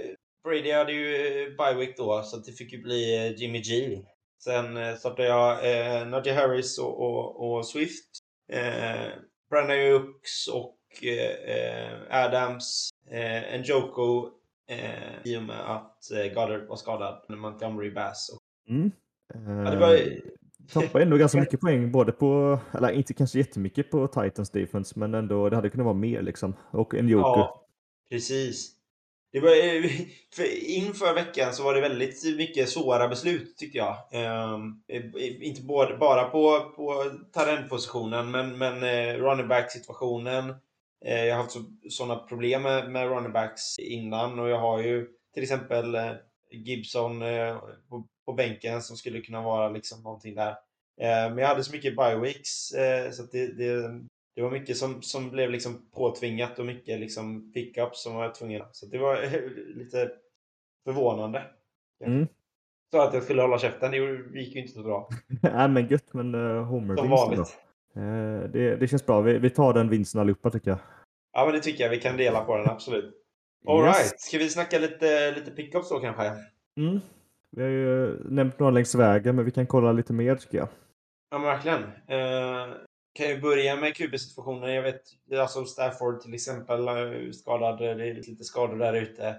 Speaker 1: Brady hade ju eh, bye week då, så det fick ju bli eh, Jimmy G. Sen eh, startade jag eh, Najee Harris och, och, och Swift. Eh, Brandon Hooks och eh, eh, Adams. Eh, Njoko eh, i och med att eh, Goddard var skadad. Montgomery Bass. Och,
Speaker 2: Mm.
Speaker 1: ja, det
Speaker 2: Eh,
Speaker 1: var,
Speaker 2: Tappade ändå ganska mycket poäng, både på, eller inte kanske jättemycket på Titans defense, men ändå det hade kunnat vara mer liksom. Och en joker.
Speaker 1: Ja, precis. Det var, eh, för inför veckan så var det väldigt mycket svåra beslut tyckte jag. Ehm, eh, inte både, bara på, på talentpositionen men, men eh, running back situationen. Eh, jag har haft sådana problem med, med running backs innan och jag har ju till exempel eh, Gibson eh, på, på bänken som skulle kunna vara liksom någonting där. Eh, men jag hade så mycket bioweeks eh, så att det, det, det var mycket som, som blev liksom påtvingat och mycket liksom pickups som var tvungna. Så det var lite förvånande.
Speaker 2: Mm.
Speaker 1: Så att jag skulle hålla käften, det gick ju inte så bra.
Speaker 2: Nej men gött, men uh, Homer
Speaker 1: Som
Speaker 2: vinst då.
Speaker 1: vanligt.
Speaker 2: Eh, det, det känns bra. Vi, vi tar den vinsten allihopa tycker jag.
Speaker 1: Ja men det tycker jag, vi kan dela på den absolut. Alright, ska vi snacka lite, lite pickups då kanske?
Speaker 2: Mm. Vi har ju nämnt några längs vägen, men vi kan kolla lite mer tycker jag.
Speaker 1: Ja men verkligen. Eh, kan ju börja med QB-situationen. Jag vet, alltså Stafford till exempel, är skadad, det är lite skador där ute.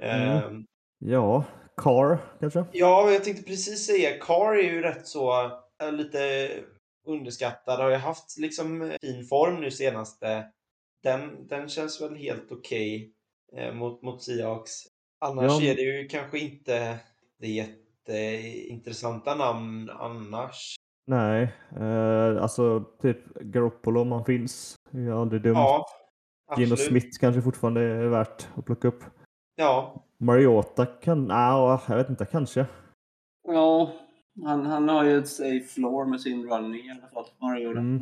Speaker 1: Eh,
Speaker 2: Ja, Car kanske?
Speaker 1: Ja, jag tänkte precis säga, Carr är ju rätt så äh, lite underskattad. Har ju haft liksom fin form nu senaste. Den, den känns väl helt okej eh, mot, mot Seahawks. Annars
Speaker 2: Ja.
Speaker 1: är det ju kanske inte det jätteintressanta namn annars.
Speaker 2: Nej, eh, alltså typ Garoppolo om han finns. Det är aldrig dumt.
Speaker 1: Ja,
Speaker 2: Gino
Speaker 1: absolut.
Speaker 2: Smith kanske fortfarande är värt att plocka upp.
Speaker 1: Ja,
Speaker 2: Mariota kan, nej, jag vet inte, kanske.
Speaker 3: Ja, han, han har ju ett safe floor med sin running i alla fall. Mario.
Speaker 2: Mm.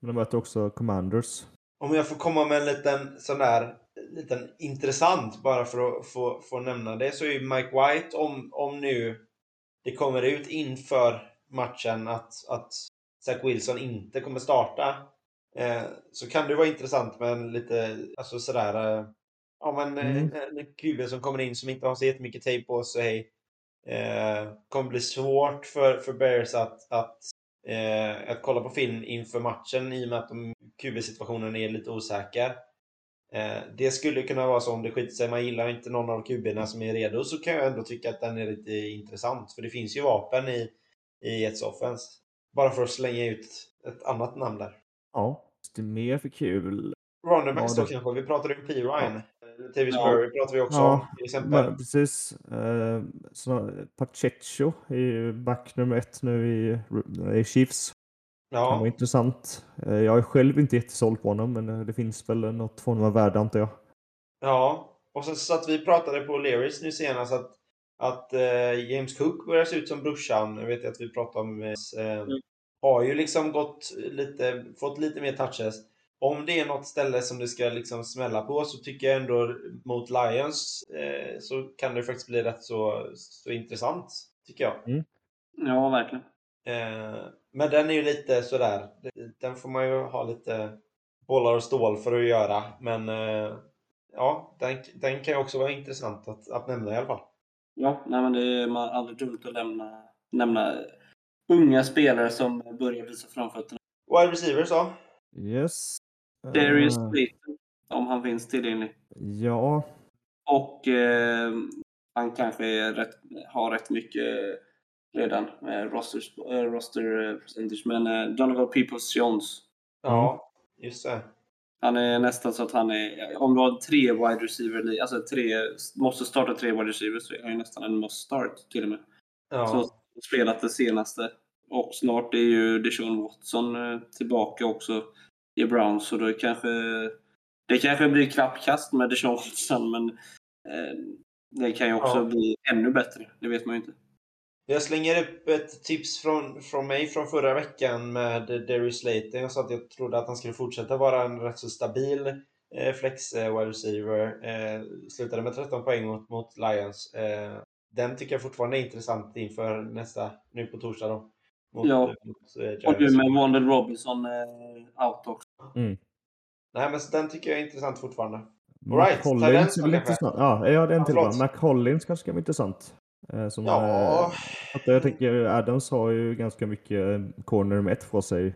Speaker 2: Men de möter också Commanders.
Speaker 1: om jag får komma med en liten sån där liten intressant bara för att få, få nämna det så är ju Mike White om, om nu det kommer ut inför matchen att, att Zach Wilson inte kommer starta eh, så kan det vara intressant med en lite alltså sådär eh, ja men eh,
Speaker 2: Mm.
Speaker 1: en QB som kommer in som inte har så jättemycket tejp på sig eh, kommer bli svårt för, för Bears att, att eh, att kolla på film inför matchen i och med att QB-situationen är lite osäker. Eh, det skulle kunna vara så om det skiter sig, man gillar inte någon av QB-erna som är redo, så kan jag ändå tycka att den är lite intressant. För det finns ju vapen i, i Jets offense. Bara för att slänga ut ett annat namn där.
Speaker 2: Ja, det är mer för kul.
Speaker 1: Backs
Speaker 2: Ja,
Speaker 1: då kanske. Vi pratade ju om P. Ryan. Eh, Tavis
Speaker 3: Ja.
Speaker 1: Murray pratar vi också
Speaker 2: Ja,
Speaker 1: om till exempel.
Speaker 2: Men, precis. Eh, så, Pacheco är ju back nummer ett nu i, i Chiefs. Han var
Speaker 1: Ja,
Speaker 2: intressant. Eh, jag är själv inte jättesåld på honom, men eh, det finns väl något för honom att vara värd antar jag.
Speaker 1: ja. Och så satt vi pratade på Learys nu senast att, att eh, James Cook börjar se ut som brorsan. Jag vet att vi pratade om eh, har ju liksom gått lite, fått lite mer touches. Om det är något ställe som det ska liksom smälla på så tycker jag ändå mot Lions eh, så kan det faktiskt bli rätt så, så intressant. Tycker jag.
Speaker 3: Ja, verkligen.
Speaker 1: Eh, men den är ju lite sådär, den får man ju ha lite bollar och stål för att göra. Men eh, ja, den, den kan ju också vara intressant att, att nämna i alla fall.
Speaker 3: Ja, nej, men det är man aldrig dumt att lämna, nämna unga spelare som börjar visa framfötterna.
Speaker 1: Wide receivers då?
Speaker 2: Yes.
Speaker 3: Darius Slayton, om han finns tillgänglig.
Speaker 2: Ja,
Speaker 3: Och eh, han kanske rätt, har rätt mycket redan med roster, eh, roster percentage. Men eh, Donovan Peoples Jones,
Speaker 1: Ja, just det.
Speaker 3: Han är nästan så att han är, om du har tre wide receiver, alltså tre, måste starta tre wide receivers så är han ju nästan en must start till och med.
Speaker 1: Ja.
Speaker 3: Så spelat det senaste. Och snart är ju Deshaun Watson eh, tillbaka också i Browns. Så det kanske, det kanske blir klappkast med Deshaun Watson, men eh, det kan ju också
Speaker 1: Ja.
Speaker 3: bli ännu bättre. Det vet man ju inte.
Speaker 1: Jag slänger upp ett tips från, från mig från förra veckan med Darius Slayton. Jag sa att jag trodde att han skulle fortsätta vara en rätt så stabil eh, flex eh, wide receiver. Eh, slutade med 13 poäng mot, mot Lions. Eh, den tycker jag fortfarande är intressant inför nästa, nu på torsdag då. Mot,
Speaker 3: Ja.
Speaker 1: mot, eh,
Speaker 3: Och du med Wandel Robinson eh, out också.
Speaker 1: Nej, men så den tycker jag är intressant fortfarande. All right,
Speaker 2: Hollins är väl intressant. Ja, ja, det är en
Speaker 1: Ja,
Speaker 2: till bara. Mac Hollins kanske ska vara intressant. Eh, Som,
Speaker 1: Ja.
Speaker 2: att jag tänker Adams har ju ganska mycket eh, corner med ett för sig.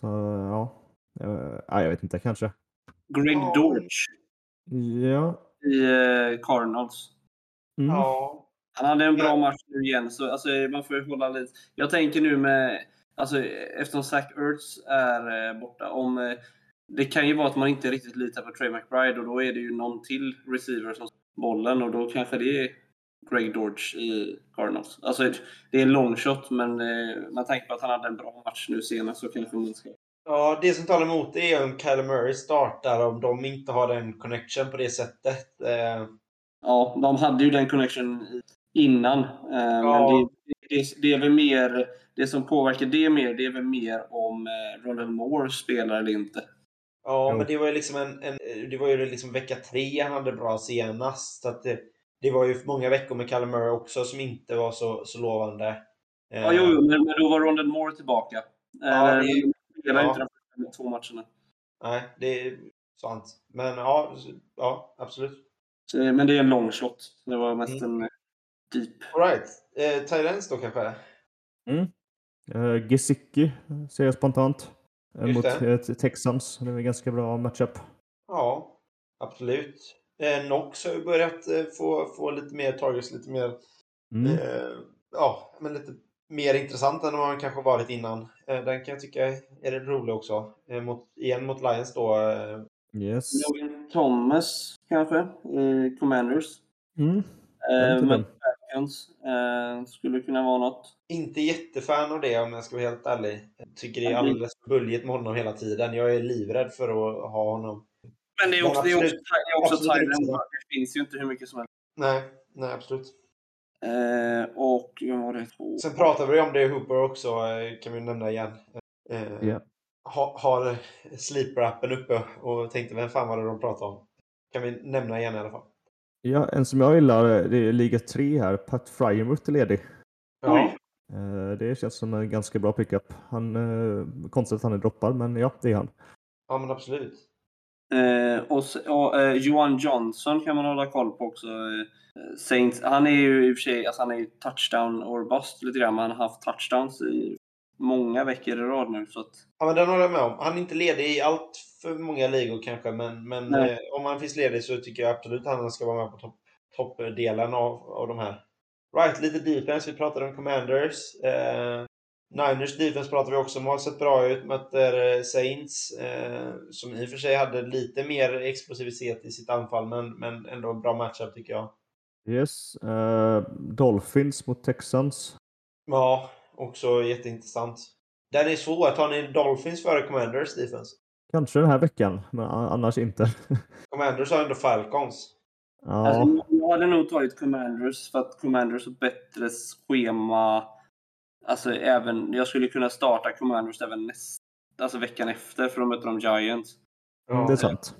Speaker 2: Så ja, Eh, ja jag vet inte kanske.
Speaker 3: Greg
Speaker 1: Ja.
Speaker 3: Dortch
Speaker 2: Ja.
Speaker 3: i eh, Cardinals.
Speaker 2: Mm.
Speaker 1: Ja.
Speaker 3: Han hade en bra
Speaker 1: Ja.
Speaker 3: match nu igen, så alltså, man får ju hålla lite... Jag tänker nu med... Alltså, eftersom Zach Ertz är eh, borta, om... Eh, det kan ju vara att man inte riktigt litar på Trey McBride och då är det ju någon till receiver som bollen och då kanske det är Greg Dortch i Cardinals. Alltså, det är en long shot, men eh, man tänker på att han hade en bra match nu senast så kanske man ska...
Speaker 1: Ja, det som talar emot det är om Kyler Murray startar, om de inte har den connection på det sättet. Eh,
Speaker 3: Ja, de hade ju den connection innan. Eh,
Speaker 1: Ja.
Speaker 3: Men det, det, det är väl mer, det som påverkar det mer, det är väl mer om eh, Rondell Moore spelar eller inte.
Speaker 1: Ja, men det var ju liksom en, en det var ju liksom vecka tre han hade bra senast. Så att det, det var ju många veckor med Callum Murray också som inte var så, så lovande. Eh,
Speaker 3: Ja, jo, men, men då var Rondell Moore tillbaka. Eh,
Speaker 1: Ja, det-
Speaker 3: men han spelade
Speaker 1: ja.
Speaker 3: inte de två matcherna.
Speaker 1: Nej, det är sant. Men ja, ja absolut.
Speaker 3: Eh, men det är en long shot. Det var mest
Speaker 1: Mm.
Speaker 3: en eh, deep.
Speaker 1: Alright. Eh, Tyrens då kanske?
Speaker 2: Uh, Gesicki ser jag spontant. Eh,
Speaker 1: Just
Speaker 2: mot
Speaker 1: det.
Speaker 2: eh, Texans. Det är en ganska bra matchup.
Speaker 1: Ja, absolut. Eh, Nox har ju börjat eh, få, få lite mer targets, lite mer
Speaker 2: Mm.
Speaker 1: eh, ja, men lite mer intressant än vad han kanske varit innan. Eh, den kan jag tycka är rolig också. Eh, mot, igen mot Lions då. Eh,
Speaker 2: Yes.
Speaker 3: Logan Thomas kanske, i Commanders.
Speaker 2: Mm.
Speaker 3: Eh, men. Falcons eh, skulle kunna vara något.
Speaker 1: inte jättefan av det om jag ska vara helt ärlig. Jag tycker det är alldeles för buljigt med honom hela tiden. Jag är livrädd för att ha honom.
Speaker 3: Men det är
Speaker 1: Men
Speaker 3: också, det är också,
Speaker 1: absolut-
Speaker 3: det är också. Det finns ju inte hur mycket som helst.
Speaker 1: Nej, nej absolut.
Speaker 3: Eh, och vad var det? två?
Speaker 1: Sen pratar vi om det i Hooper också, eh, kan vi nämna igen. Eh,
Speaker 2: Ja.
Speaker 1: ha, har Sleeper-appen uppe och tänkte vem fan var det de pratade om? Kan vi nämna igen i alla fall.
Speaker 2: Ja, en som jag gillar eh, det är Liga 3 här. Pat Fryermuth är ledig.
Speaker 3: Oj.
Speaker 2: Eh, Det känns som en ganska bra pickup. Han, konstigt att han är droppad, men ja, det är han.
Speaker 1: Ja, men absolut.
Speaker 3: Eh, och och eh, Johan Johnson kan man hålla koll på också. Eh, Saints, han är ju i och för sig alltså han är ju touchdown or bust lite grann, men han har haft touchdowns i många veckor i rad nu. Så att,
Speaker 1: Ja, men den håller jag med om. Han är inte ledig i allt för många ligor kanske, men, men eh, om han finns ledig så tycker jag absolut att han ska vara med på topp- toppdelen av, av de här. Right, lite defense. Vi pratade om Commanders. Eh, Niners defense pratar vi också om. Har sett bra ut. Möter eh, Saints, eh, som i och för sig hade lite mer explosivitet i sitt anfall, men, men ändå en bra matchup tycker jag.
Speaker 2: Yes. eh, Dolphins mot Texans.
Speaker 1: Ja, också jätteintressant. Den är svår. Tar ni Dolphins före Commanders defense?
Speaker 2: Kanske den här veckan, men annars inte.
Speaker 1: Commanders har ändå Falcons.
Speaker 2: ja,
Speaker 3: alltså, jag hade nog tagit Commanders för att Commanders har bättre schema. Alltså även, jag skulle kunna starta Commanders även nästa, alltså veckan efter för de möter de Giants.
Speaker 2: mm, det är sant.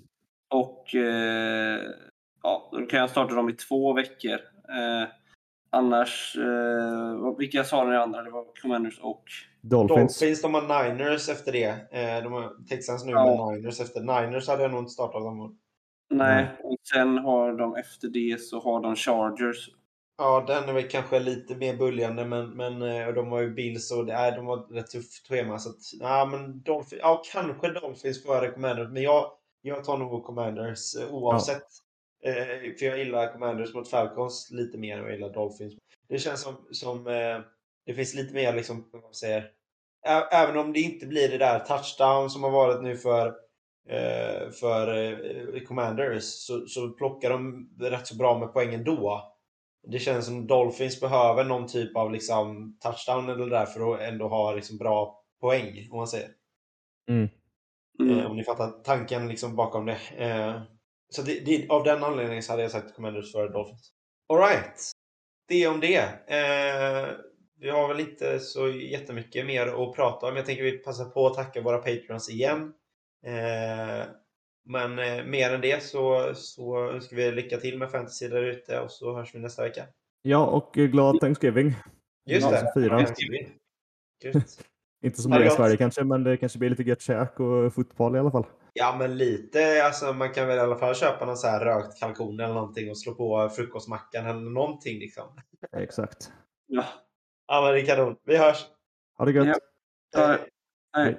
Speaker 3: Och eh, ja, då kan jag starta dem i två veckor. Eh, Annars, eh, vilka sa ni andra? Det var Commanders och...
Speaker 2: Dolphins.
Speaker 1: Dolphins, de har Niners efter det. Eh, De har Texans nu
Speaker 3: Ja.
Speaker 1: med Niners efter. Niners hade jag nog inte startat dem.
Speaker 3: Nej, och sen har de efter det så har de Chargers.
Speaker 1: Ja, den är väl kanske lite mer böljande, men, men eh, och de har ju Bills och det är, de har ett rätt tufft schema. Så att, ja, men Dolphins, ja, kanske Dolphins före Commanders, men jag, jag tar nog Commanders eh, oavsett. Eh, för jag gillar Commanders mot Falcons lite mer än jag gillar Dolphins. Det känns som, som eh, det finns lite mer, liksom, vad man säger, Ä- även om det inte blir det där touchdown som har varit nu för eh, för eh, Commanders så, så plockar de rätt så bra med poängen då. Det känns som Dolphins behöver någon typ av liksom, touchdown eller där för att ändå ha liksom, bra poäng, om man säger.
Speaker 3: Mm.
Speaker 1: Eh, om ni fattar tanken liksom, bakom det. Eh, så det, det, av den anledningen så hade jag sagt Commanders före Dolphins. Alright. Det om det. Eh, vi har väl inte så jättemycket mer att prata om. Jag tänker vi passar på att tacka våra Patreons igen. Men eh, mer än det så, så önskar vi lycka till med fantasy där ute och så hörs vi nästa vecka.
Speaker 2: Ja, och glad Thanksgiving.
Speaker 1: Just det.
Speaker 2: så.
Speaker 1: Thanksgiving. Gött.
Speaker 2: Inte det
Speaker 1: det
Speaker 2: i. Sverige kanske, men det kanske blir lite gött käk och fotboll i alla fall.
Speaker 1: Ja, men lite. Alltså, man kan väl i alla fall köpa någon så här rökt kalkon eller någonting och slå på frukostmackan eller någonting liksom.
Speaker 2: Exakt.
Speaker 3: Ja.
Speaker 1: Ja, men det är kanon. Vi hörs!
Speaker 2: Ha det gött.
Speaker 3: Ja.
Speaker 1: Hej.
Speaker 3: Nej.